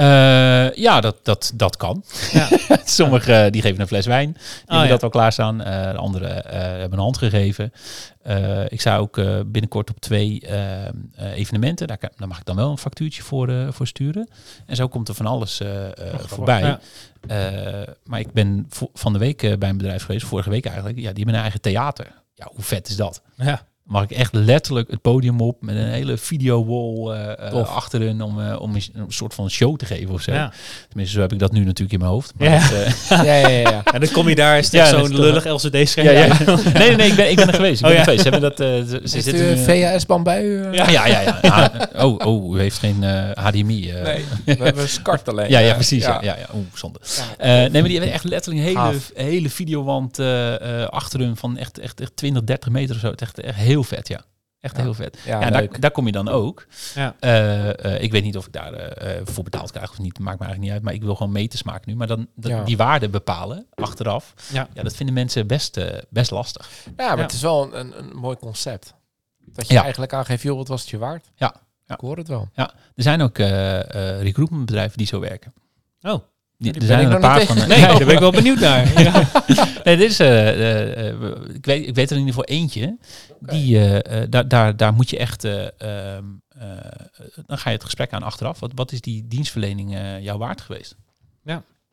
Eh, ja, dat, dat, dat kan. Ja. Sommigen eh, die geven een fles wijn. Die hebben ja. dat al klaarstaan. Eh de anderen hebben een hand gegeven. Ik sta ook binnenkort op twee evenementen. Daar, kan- daar mag ik dan wel een factuurtje voor, voor sturen. En zo komt er van alles grappig. voorbij. Ja. Maar ik ben van de week bij een bedrijf geweest, vorige week eigenlijk. Ja, die hebben een eigen theater. Ja, hoe vet is dat? Ja. Mag ik echt letterlijk het podium op met een hele videowall eh eh Tof. achterin om, eh, om een, een soort van show te geven of zo. Ja. Tenminste, zo heb ik dat nu natuurlijk in mijn hoofd. Maar Ja. dat, eh, ja, ja, ja, ja. En dan kom je daar, dat zo'n lullig LCD-scherm. ja, ja. Nee, nee, nee, ik ben, ik ben er geweest. Ik ben Oh, er ja. geweest. Ze hebben dat, eh, ze, Is zitten nu- VHS-bambu? ja, ja, ja. ja. Ah, oh, oh, u heeft geen eh, HDMI. eh. Nee, we hebben SCART alleen. Ja, ja, eh, precies. Ja, ja, ja. Oeh, zonde. Ja. Eh, nee, maar die hebben echt letterlijk een hele, hele videowand eh, eh, achter hun van echt, echt, echt 20, 30 meter of zo. Het echt, echt heel vet, ja. Echt Ja. heel vet. Ja, daar, daar kom je dan ook. Ja. Eh, eh, ik weet niet of ik daar eh, voor betaald krijg of niet. Maakt me eigenlijk niet uit. Maar ik wil gewoon metensmaak nu. Maar dan dat- Ja. die waarde bepalen achteraf. Ja. Ja, dat vinden mensen best, best lastig. Ja, maar Ja. het is wel een, een, mooi concept. Dat je Ja. eigenlijk aangeeft, joh, wat was het je waard? Ja. Ja. Ik hoor het wel. Ja, er zijn ook eh eh recruitmentbedrijven die zo werken. Oh, Die, er zijn ik er een nog paar niet van. nee, daar ben ik wel benieuwd naar. Ja. Nee, dit is, eh, eh, eh, ik, weet, ik weet er in ieder geval eentje. Die, daar, daar, daar moet je echt. eh, ehm, eh, dan ga je het gesprek aan achteraf. Wat, wat is die dienstverlening eh jou waard geweest?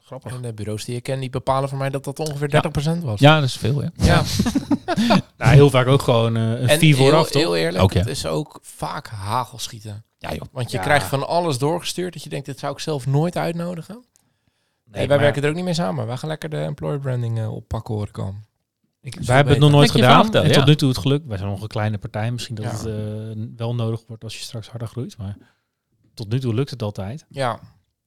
Grappig. En de bureaus die ik ken, die bepalen voor mij dat dat ongeveer 30% was. Ja, dat is veel, hè? ja. Nou, heel vaak ook gewoon een En fee heel, vooraf, toch? heel eerlijk, Ook, ja. het is ook vaak hagelschieten. Ja, joh. Want je Ja. krijgt van alles doorgestuurd dat je denkt, dit zou ik zelf nooit uitnodigen. Nee, wij maar werken er ook niet mee samen. Wij gaan lekker de employer branding eh, oppakken horen komen. Ik, wij hebben het nog nooit gedaan. verteld, en ja. tot nu toe het geluk. Wij zijn nog een kleine partij. Misschien dat Ja. het eh, wel nodig wordt als je straks harder groeit. Maar tot nu toe lukt het altijd. Ja,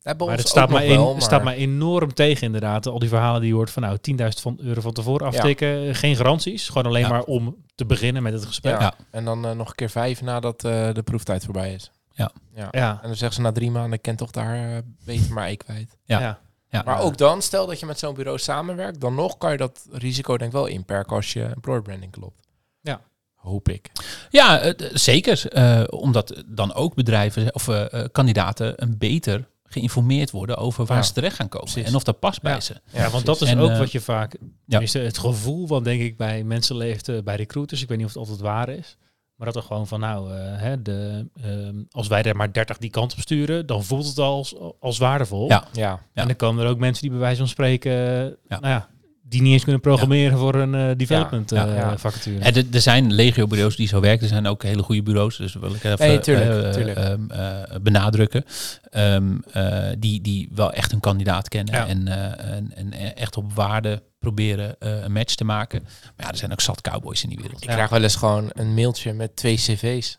Maar ons het staat, wel, maar- staat mij enorm tegen inderdaad. Al die verhalen die je hoort van nou 10.000 van euro van tevoren aftikken. Geen garanties. Gewoon alleen Ja. maar om te beginnen met het gesprek. Ja. Ja. En dan eh, nog een keer vijf nadat eh, de proeftijd voorbij is. Ja. ja. Ja. En dan zeggen ze na drie maanden, ik ken toch daar eh, beter maar ik kwijt. Ja. Ja. Maar ook dan, stel dat je met zo'n bureau samenwerkt, dan nog kan je dat risico denk ik wel inperken als je employer branding klopt. Ja. Hoop ik. Ja, eh, zeker. eh, omdat dan ook bedrijven of eh, kandidaten een beter geïnformeerd worden over waar Ja, ze terecht gaan komen. precies. En of dat past bij ze. Ja, want dat is En, ook wat je vaak... tenminste, het gevoel wat denk ik bij mensen leeft bij recruiters. Ik weet niet of het altijd waar is. Maar dat er gewoon van nou, eh, hè, de, ehm, als wij er maar 30 die kant op sturen, dan voelt het al als, als waardevol. Ja. Ja. En dan komen er ook mensen die bij wijze van spreken, eh, Ja. nou ja, die niet eens kunnen programmeren voor een eh, development Ja, eh, ja. vacature. En er- er zijn legio-bureaus die zo werken. Er zijn ook hele goede bureaus. Dus wil ik even Nee, tuurlijk, eh, tuurlijk. ehm, eh, benadrukken. Ehm, eh, die, die wel echt hun kandidaat kennen. Ja. En, eh, en, en echt op waarde proberen eh, een match te maken. Maar ja, er zijn ook zat cowboys in die wereld. Ik Ja. krijg wel eens gewoon een mailtje met twee cv's.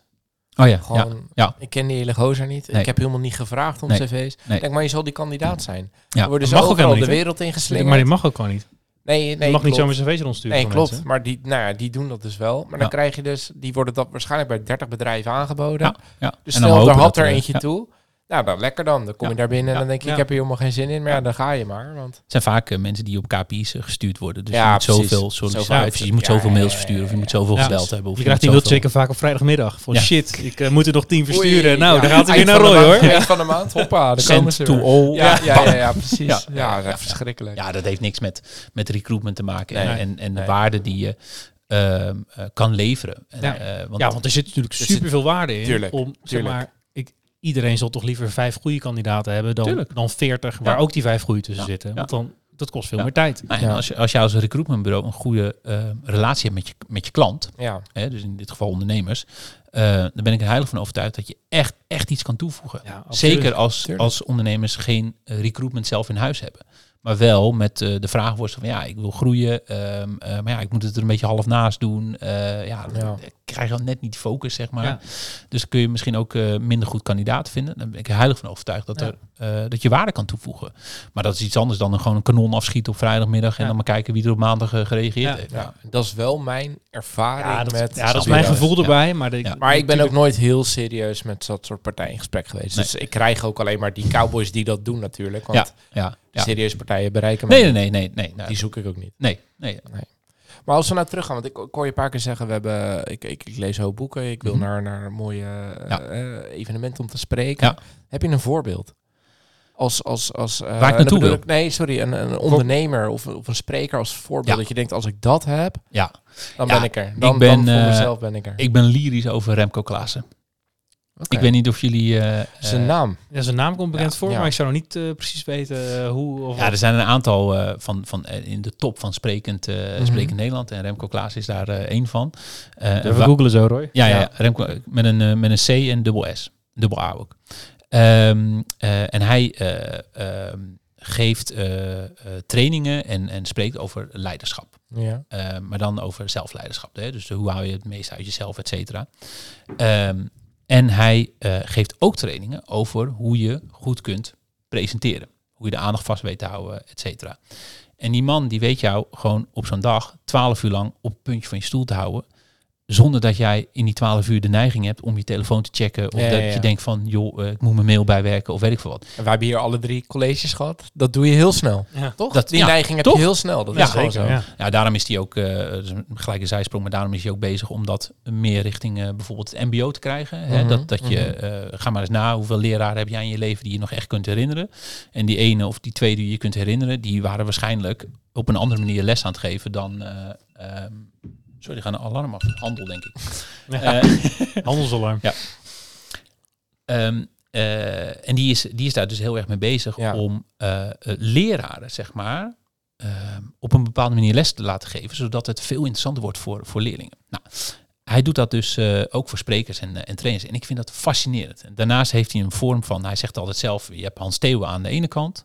Oh ja, ja. Gewoon, ja. ik ken die hele gozer niet. Nee. Ik heb helemaal niet gevraagd om Nee. cv's. Nee. Denk maar, je zal die kandidaat zijn. Ja. Er worden ze ook overal helemaal de wereld ingeslingerd. maar die mag ook gewoon niet. Nee, je nee, mag niet zomaar cv's rondsturen Nee, klopt. mensen. Maar die, nou ja, die doen dat dus wel. Maar dan Ja. krijg je dus, die worden dat waarschijnlijk bij 30 bedrijven aangeboden. Ja, ja. Dus En dan stel, er had er eentje ja. toe. Nou, dan lekker dan. Dan kom je daar binnen en Ja. dan denk je, Ja. ik heb hier helemaal geen zin in. Maar ja, dan ga je maar. Want Het zijn vaak eh, mensen die op KPI's eh, gestuurd worden. Dus Ja, je moet precies. zoveel Zoveel sollicitaties, je moet zoveel ja, mails ja, versturen, of je moet zoveel ja. gebeld hebben. Of Je krijgt die checken vaak op vrijdagmiddag. Van Ja. shit, ik eh, moet er nog tien versturen. Oei, nou, ja, dan gaat hij weer naar Roy hoor. Eind van de maand, hoppa, dan komen ze to. Ja, ja, ja, ja, precies. Ja. Dat is verschrikkelijk. Ja, dat heeft niks met, met recruitment te maken. En, en, de waarde die je ehm, eh, kan leveren. En, Ja. eh, want, Ja, want er zit natuurlijk zit- superveel waarde in. Tuurlijk, om, zeg tuurlijk. maar, iedereen zal toch liever vijf goede kandidaten hebben dan, Tuurlijk. dan 40, waar Ja. ook die vijf goede tussen Ja. zitten. Ja. Want dan, dat kost veel Ja. meer tijd. nou, en Ja. als, je, als je als recruitmentbureau een goede eh, relatie hebt met je, met je klant, Ja, hè, dus in dit geval ondernemers, eh, dan ben ik er heilig van overtuigd dat je echt, echt iets kan toevoegen. Ja. Zeker als, als ondernemers geen eh, recruitment zelf in huis hebben. Maar wel met eh, de vraag wordt van ja, ik wil groeien. ehm, eh, maar ja, ik moet het er een beetje half naast doen. Eh, ja, Ja. krijg je dan net niet focus, zeg maar. Ja. Dus kun je misschien ook eh, minder goed kandidaten vinden. Dan ben ik er heilig van overtuigd dat, Ja. er, eh, dat je waarde kan toevoegen. Maar dat is iets anders dan een, gewoon een kanon afschieten op vrijdagmiddag. En Ja. dan maar kijken wie er op maandag gereageerd Ja. heeft. ja, dat is wel mijn ervaring Ja, dat, met... ja, dat is mijn gevoel erbij. Maar, de, Ja. Maar ik ben ook nooit heel serieus met dat soort partijen in gesprek geweest. Nee. Dus ik krijg ook alleen maar die cowboys die dat doen natuurlijk. Want ja, ja. Serieuze partijen bereiken Nee, nee, nee, nee, nee. Die zoek ik ook niet. nee, nee. Maar als we nou teruggaan, want ik, hoor je een paar keer zeggen, we hebben, ik, ik, ik lees hoop boeken, ik wil Mhm. naar, naar mooie eh, eh, evenement om te spreken. Heb je een voorbeeld? Als, als, als, eh, Waar ik naartoe wil? ik- nee, sorry, een, een ondernemer of, of een spreker als voorbeeld. Ja. Dat je denkt, als ik dat heb, Ja, dan Ja, ben ik er. Dan, ik ben, dan voor mezelf ben ik er. ik ben lyrisch over Remco Klaassen. Ik weet niet of jullie... eh, Zijn eh, naam. Ja, zijn naam komt bekend Ja, voor, ja. maar ik zou nog niet eh, precies weten eh, hoe of Ja, er zijn een aantal eh, van, van eh, in de top van sprekend, eh, Mhm. sprekend Nederland. En Remco Klaas is daar eh, één van. Eh, Even wa- googelen zo, Roy. ja, ja, Remco met een, eh, met een C en dubbel S. Dubbel A ook. Ehm, eh, en hij eh, ehm, geeft eh, eh, trainingen en, en spreekt over leiderschap. Ja. Eh, maar dan over zelfleiderschap. Hè? Dus hoe hou je het meest uit jezelf, et cetera. Ehm, en hij eh, geeft ook trainingen over hoe je goed kunt presenteren. Hoe je de aandacht vast weet te houden, et cetera. En die man die weet jou gewoon op zo'n dag 12 uur lang op het puntje van je stoel te houden. Zonder dat jij in die 12 uur de neiging hebt om je telefoon te checken. Of Ja, dat ja, ja. je denkt van, joh, eh, ik moet mijn mail bijwerken of weet ik veel wat. En wij hebben hier alle drie colleges gehad. Dat doe je heel snel. Ja. Toch? Dat- Die ja, neiging heb toch? je heel snel. Dat Ja, is gewoon zeker, zo. ja. Ja, daarom is hij ook, eh dat is een gelijke zijsprong, maar daarom is hij ook bezig om dat meer richting eh, bijvoorbeeld het mbo te krijgen. Hè? Mhm, Dat, dat je, eh, ga maar eens na, hoeveel leraren heb jij in je leven die je nog echt kunt herinneren? En die ene of die twee die je kunt herinneren, die waren waarschijnlijk op een andere manier les aan het geven dan... eh, ehm, sorry, die gaan een alarm af. Handel, denk ik. Ja. Eh, Handelsalarm. ehm, eh, en die is, die is daar dus heel erg mee bezig Ja. om eh, leraren, zeg maar, eh, op een bepaalde manier les te laten geven, zodat het veel interessanter wordt voor, voor leerlingen. Nou, hij doet dat dus ook voor sprekers en, en trainers. En ik vind dat fascinerend. En daarnaast heeft hij een vorm van, hij zegt altijd zelf, je hebt Hans Theeuwen aan de ene kant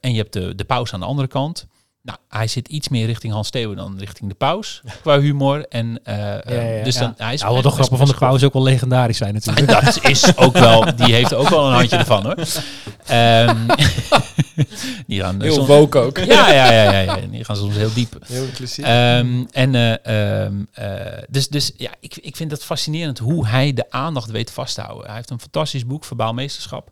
en je hebt de, de paus aan de andere kant. Nou, hij zit iets meer richting Hans Theeuwen dan richting de paus qua humor. En, eh, ja, dus ja. dan, hij is Nou, wat de grappen van de pauze ook wel legendarisch zijn natuurlijk. dat is ook wel, die heeft ook wel een handje ervan hoor. Ehm, die gaan Heel soms, woke ook. ja, ja, ja, ja, ja, die gaan soms heel diep. Heel inclusief. Ehm, en eh, ehm, eh, dus, dus ja, ik, ik vind het fascinerend hoe hij de aandacht weet vast te houden. Hij heeft een fantastisch boek, Verbaal Meesterschap.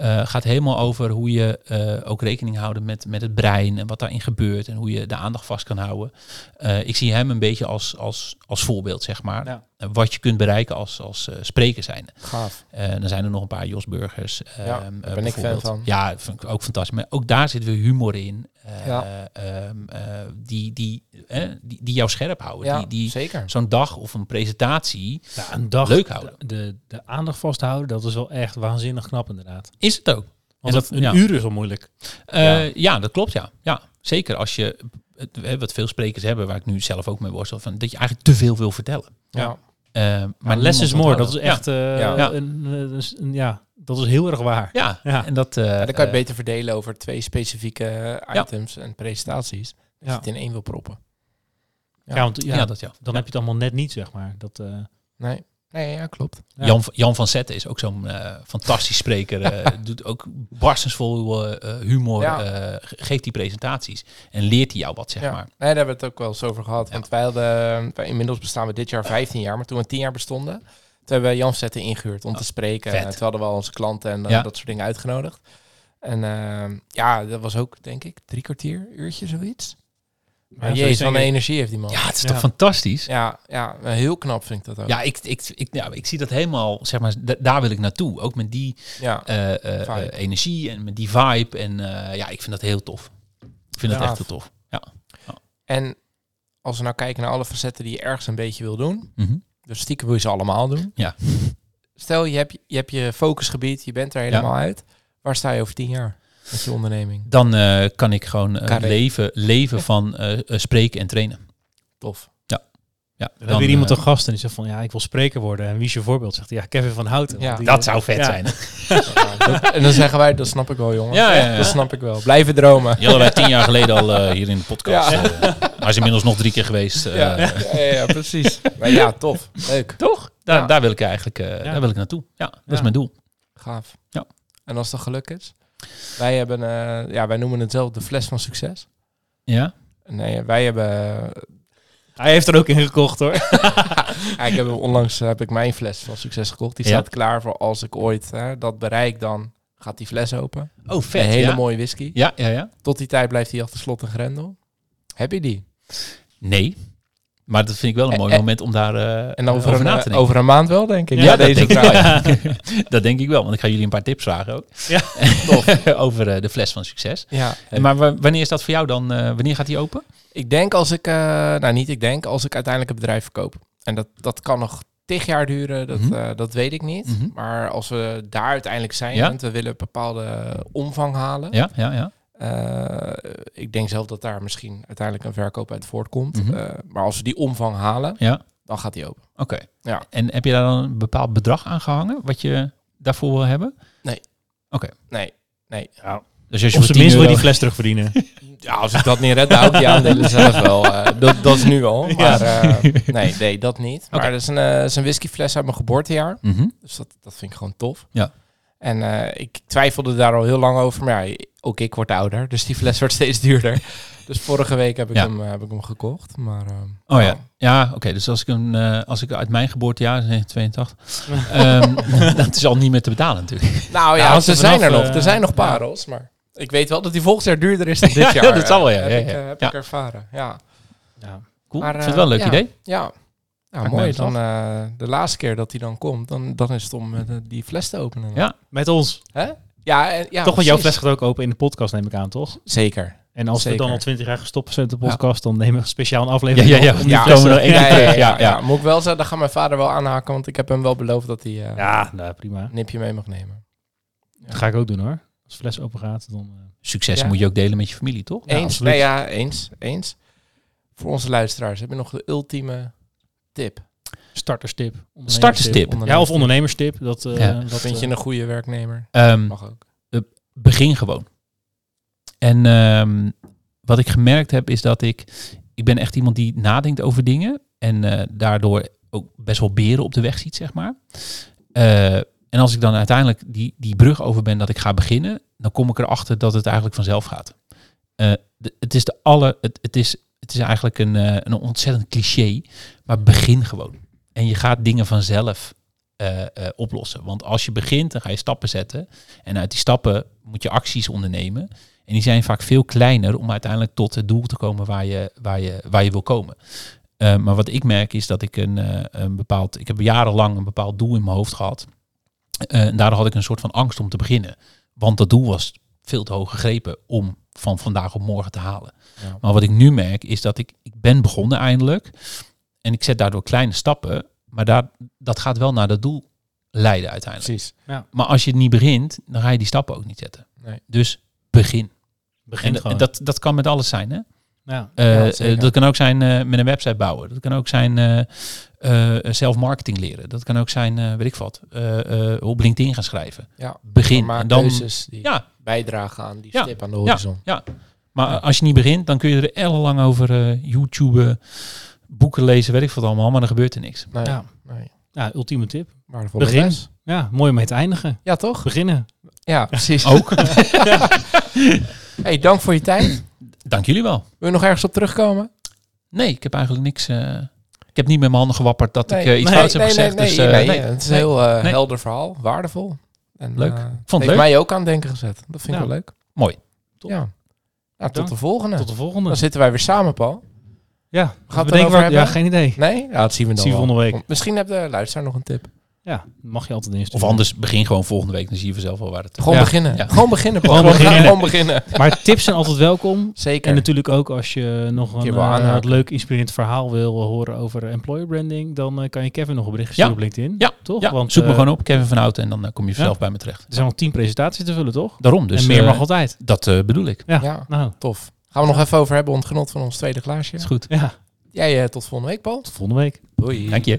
Eh, gaat helemaal over hoe je eh, ook rekening houdt met, met het brein en wat daarin gebeurt en hoe je de aandacht vast kan houden. Eh, ik zie hem een beetje als, als, als voorbeeld, zeg maar. Ja. Wat je kunt bereiken als, als spreker zijn. Gaaf. Dan zijn er nog een paar Jos Burgers. Ja, ehm, daar ben ik fan van. Ja, vind ik ook fantastisch. Maar ook daar zit weer humor in. Eh, Ja. ehm, eh, die, die, eh, die, die jou scherp houden. Ja, die, die zeker. zo'n dag of een presentatie. Ja, een dag Leuk houden. De, de, de aandacht vasthouden, dat is wel echt waanzinnig knap inderdaad. Is het ook. Want dat, een ja. uur is al moeilijk. Eh, ja. dat klopt, ja. ja. Zeker als je, wat veel sprekers hebben, waar ik nu zelf ook mee worstel, van dat je eigenlijk te veel wil vertellen. Ja. Maar less is more, dat is echt Ja. Een- een- een- ja, dat is heel erg waar. Ja, Ja. en dat... eh, Ja, dan kan je het eh, beter verdelen over twee specifieke items en presentaties. Dat je het in één wil proppen. Ja, Ja. want, ja, ja, dat ja. dan heb je het allemaal net niet, zeg maar. Dat, eh, Nee, nee ja, klopt. ja. Jan, Jan van Zetten is ook zo'n eh, fantastisch spreker. eh, doet ook barstensvol humor. Ja. eh, geeft die presentaties. En leert hij jou wat, zeg ja. maar. Nee, daar hebben we het ook wel eens over gehad. Ja. Want wij hadden, wij, inmiddels bestaan we dit jaar 15 jaar, maar toen we 10 jaar bestonden, toen hebben we Jan Zetten ingehuurd om te spreken. vet. En toen hadden we al onze klanten en eh, Ja. dat soort dingen uitgenodigd. En eh, ja, dat was ook, denk ik, drie kwartier, uurtje, zoiets. Maar Ja, jezus, wat een energie heeft die man. Ja, het is Ja. toch fantastisch? Ja, ja, heel knap vind ik dat ook. Ja, ik, ik, ik, ja, ik zie dat helemaal, zeg maar, da- daar wil ik naartoe. Ook met die ja. eh, eh, energie en met die vibe. En eh, ja, ik vind dat heel tof. Ik vind dat echt heel tof. Ja. En als we nou kijken naar alle facetten die je ergens een beetje wil doen, Mhm. Dus stiekem wil je ze allemaal doen. Ja. Stel, je hebt, je hebt je focusgebied, je bent er helemaal uit. Waar sta je over tien jaar met je onderneming? Dan eh, kan ik gewoon Carré. leven, leven van eh, spreken en trainen. Tof. Ja, Dan heb je eh, iemand een gast en die zegt van, ja, ik wil spreker worden. En wie is je voorbeeld? Zegt hij, ja, Kevin van Houten. Ja, die- dat zou vet Ja. zijn. Dat- en dan zeggen wij, dat snap ik wel, jongen. Ja, ja, ja. Dat snap ik wel. Blijven dromen. Die hadden wij tien jaar geleden al eh, hier in de podcast. Ja. eh. hij is inmiddels nog drie keer geweest. eh. Ja, ja, ja, ja, precies. Maar ja, tof. Leuk. Toch? Daar, Ja. daar wil ik eigenlijk eh, daar wil ik naartoe. Ja, dat is mijn doel. Gaaf. Ja. En als dat geluk is? Wij hebben, eh, ja, wij noemen het zelf de fles van succes. Ja? Nee, wij hebben Hij heeft er ook in gekocht hoor. Ja, ik heb onlangs eh, heb ik mijn fles van succes gekocht. Die Ja. staat klaar voor als ik ooit hè, dat bereik, dan gaat die fles open. Oh, vet. een hele ja. mooie whisky. Ja, ja, ja. Tot die tijd blijft hij achter slot en grendel. Heb je die? Nee. Maar dat vind ik wel een mooi moment om daar eh, En over, na eh, te denken. over een maand wel, denk ik. Ja, Ja, dat deze denk ik dat denk ik wel, want ik ga jullie een paar tips vragen ook. Ja, tof. over eh, de fles van succes. Ja. En Maar wa- wanneer is dat voor jou dan? wanneer gaat die open? Ik denk als ik, nou niet ik denk, als ik uiteindelijk het bedrijf verkoop. En dat, dat kan nog tig jaar duren, dat, Mhm. dat weet ik niet. Mhm. Maar als we daar uiteindelijk zijn, Ja. want we willen een bepaalde omvang halen. Ja, ja, ja. Eh, ik denk zelf dat daar misschien uiteindelijk een verkoop uit voortkomt. Mhm. Eh, maar als we die omvang halen, Ja, dan gaat die open. oké. Ja. En heb je daar dan een bepaald bedrag aan gehangen, wat je daarvoor wil hebben? Nee, nee. Ja. Dus als je Op voor zijn 10 minst wil je euro... die fles terugverdienen. Ja, als ik dat niet red, dan hou ik die aandelen zelf wel. Eh, dat, dat is nu al. Maar eh, nee, nee, dat niet. Maar Oké. dat is een, eh, is een whiskyfles uit mijn geboortejaar. Mhm. Dus dat, dat vind ik gewoon tof. Ja. En eh, ik twijfelde daar al heel lang over. Maar ja, ook ik word ouder. Dus die fles wordt steeds duurder. dus vorige week heb ik, Ja. hem, eh, heb ik hem gekocht. Maar, eh, Oh ja, ja oké. dus als ik, een, eh, als ik uit mijn geboortejaar, 1982, ehm, dat is al niet meer te betalen natuurlijk. Nou ja, ze er zijn er nog. Er zijn nog ja. parels, maar ik weet wel dat die volgend jaar duurder is dan dit Ja, jaar. dat zal wel, ja. Heb, ik, heb ik ervaren, ja. Ja. Cool. Maar, ik vind het wel een leuk idee. Ja, ja Maakt mooi. Dan eh, de laatste keer dat hij dan komt, dan, dan is het om eh, die fles te openen. Ja. Met ons. Hè? Ja, en, ja toch, want jouw fles gaat ook open in de podcast, neem ik aan, toch? Zeker. En als we dan al twintig jaar gestopt zijn met de podcast, dan nemen we speciaal een aflevering Ja, ja, ja. op om Ja, terug. Ja, ja, ja. Moet ik wel zeggen, daar gaat mijn vader wel aanhaken, want ik heb hem wel beloofd dat hij eh, Ja, nou, prima. een nipje mee mag nemen. Dat ga ik ook doen hoor. Als fles open gaat, dan... eh, Succes Ja. moet je ook delen met je familie, toch? Ja, eens? absoluut. Nee, ja, eens. Eens. Voor onze luisteraars, heb je nog de ultieme tip? starterstip. Starterstip. Ja, of ondernemerstip. Dat, eh, Ja. dat Vind eh, je een goede werknemer? Ehm, Mag ook. begin gewoon. En ehm, wat ik gemerkt heb is dat ik, ik ben echt iemand die nadenkt over dingen en eh, daardoor ook best wel beren op de weg ziet, zeg maar. Eh, en als ik dan uiteindelijk die, die brug over ben dat ik ga beginnen, dan kom ik erachter dat het eigenlijk vanzelf gaat. Eh, de- het is de alle, het, het is, het is eigenlijk een, eh, een ontzettend cliché, maar begin gewoon. En je gaat dingen vanzelf eh, eh, oplossen. Want als je begint, dan ga je stappen zetten. En uit die stappen moet je acties ondernemen. En die zijn vaak veel kleiner om uiteindelijk tot het doel te komen waar je, waar je, waar je wil komen. Maar wat ik merk is dat ik een, eh, een bepaald. Ik heb jarenlang een bepaald doel in mijn hoofd gehad. Eh, en daardoor had ik een soort van angst om te beginnen. Want dat doel was veel te hoog gegrepen om van vandaag op morgen te halen. Ja. Maar wat ik nu merk is dat ik, ik ben begonnen eindelijk. En ik zet daardoor kleine stappen. Maar daar, dat gaat wel naar dat doel leiden uiteindelijk. Precies. Maar als je het niet begint, dan ga je die stappen ook niet zetten. Nee. Dus begin. begint En gewoon. dat, dat kan met alles zijn. Hè? Ja. Eh, Ja, eh, dat kan ook zijn eh, met een website bouwen. Dat kan ook zijn eh, eh, zelf-marketing leren. Dat kan ook zijn, eh, weet ik wat, eh, eh, op LinkedIn gaan schrijven. Ja. Begin. Maar En dan, keuzes die ja, bijdragen aan die Ja. stip aan de horizon. maar als je niet begint, dan kun je er ellenlang over eh, YouTube, boeken lezen, weet ik wat allemaal, maar dan gebeurt er niks. Nee, Ja. nee. ja, ultieme tip. Waardevolle Begin. les. Ja, mooi om mee te eindigen. Ja, toch? Beginnen. Ja, precies. Ook. Hey, dank voor je tijd. Dank jullie wel. Wil je nog ergens op terugkomen? Nee, ik heb eigenlijk niks. eh, ik heb niet met mijn handen gewapperd dat ik Nee, eh, iets nee, fouts heb nee, gezegd. Nee, dus, nee, eh, nee, nee. het is een Nee. heel Nee. helder verhaal. Waardevol. En, Leuk. Vond het heeft leuk. mij ook aan het denken gezet. Dat vind ik Ja. wel leuk. Mooi. Top. Ja. Nou, tot de volgende. Tot de volgende. Dan zitten wij weer samen, Paul. ja, Gaat we het denken erover wat- hebben? Ja, geen idee. Nee? Ja, dat zien we dan Zien we volgende week. Misschien heeft de luisteraar nog een tip. Ja, mag je altijd eens Of anders begin gewoon volgende week. Dan zie je vanzelf wel waar het Gewoon Ja. beginnen. Ja. Gewoon beginnen, Paul. Gewoon beginnen. Gewoon beginnen. Maar tips zijn altijd welkom. Zeker. En natuurlijk ook als je nog een eh, leuk inspirerend verhaal wil horen over employer branding, dan eh, kan je Kevin nog een bericht sturen Ja. op LinkedIn. Ja. toch? Ja, Want zoek me eh, gewoon op, Kevin van Houten, en dan kom je vanzelf Ja. bij me terecht. Er zijn nog tien presentaties te vullen, toch? Daarom, dus en meer mag altijd. dat eh, bedoel ik. Ja. Ja, Nou, tof. Gaan we nog even over hebben, ontgenot van ons tweede glaasje. Is goed. ja. Jij tot volgende week, Paul. Tot volgende week. Doei. Dank je.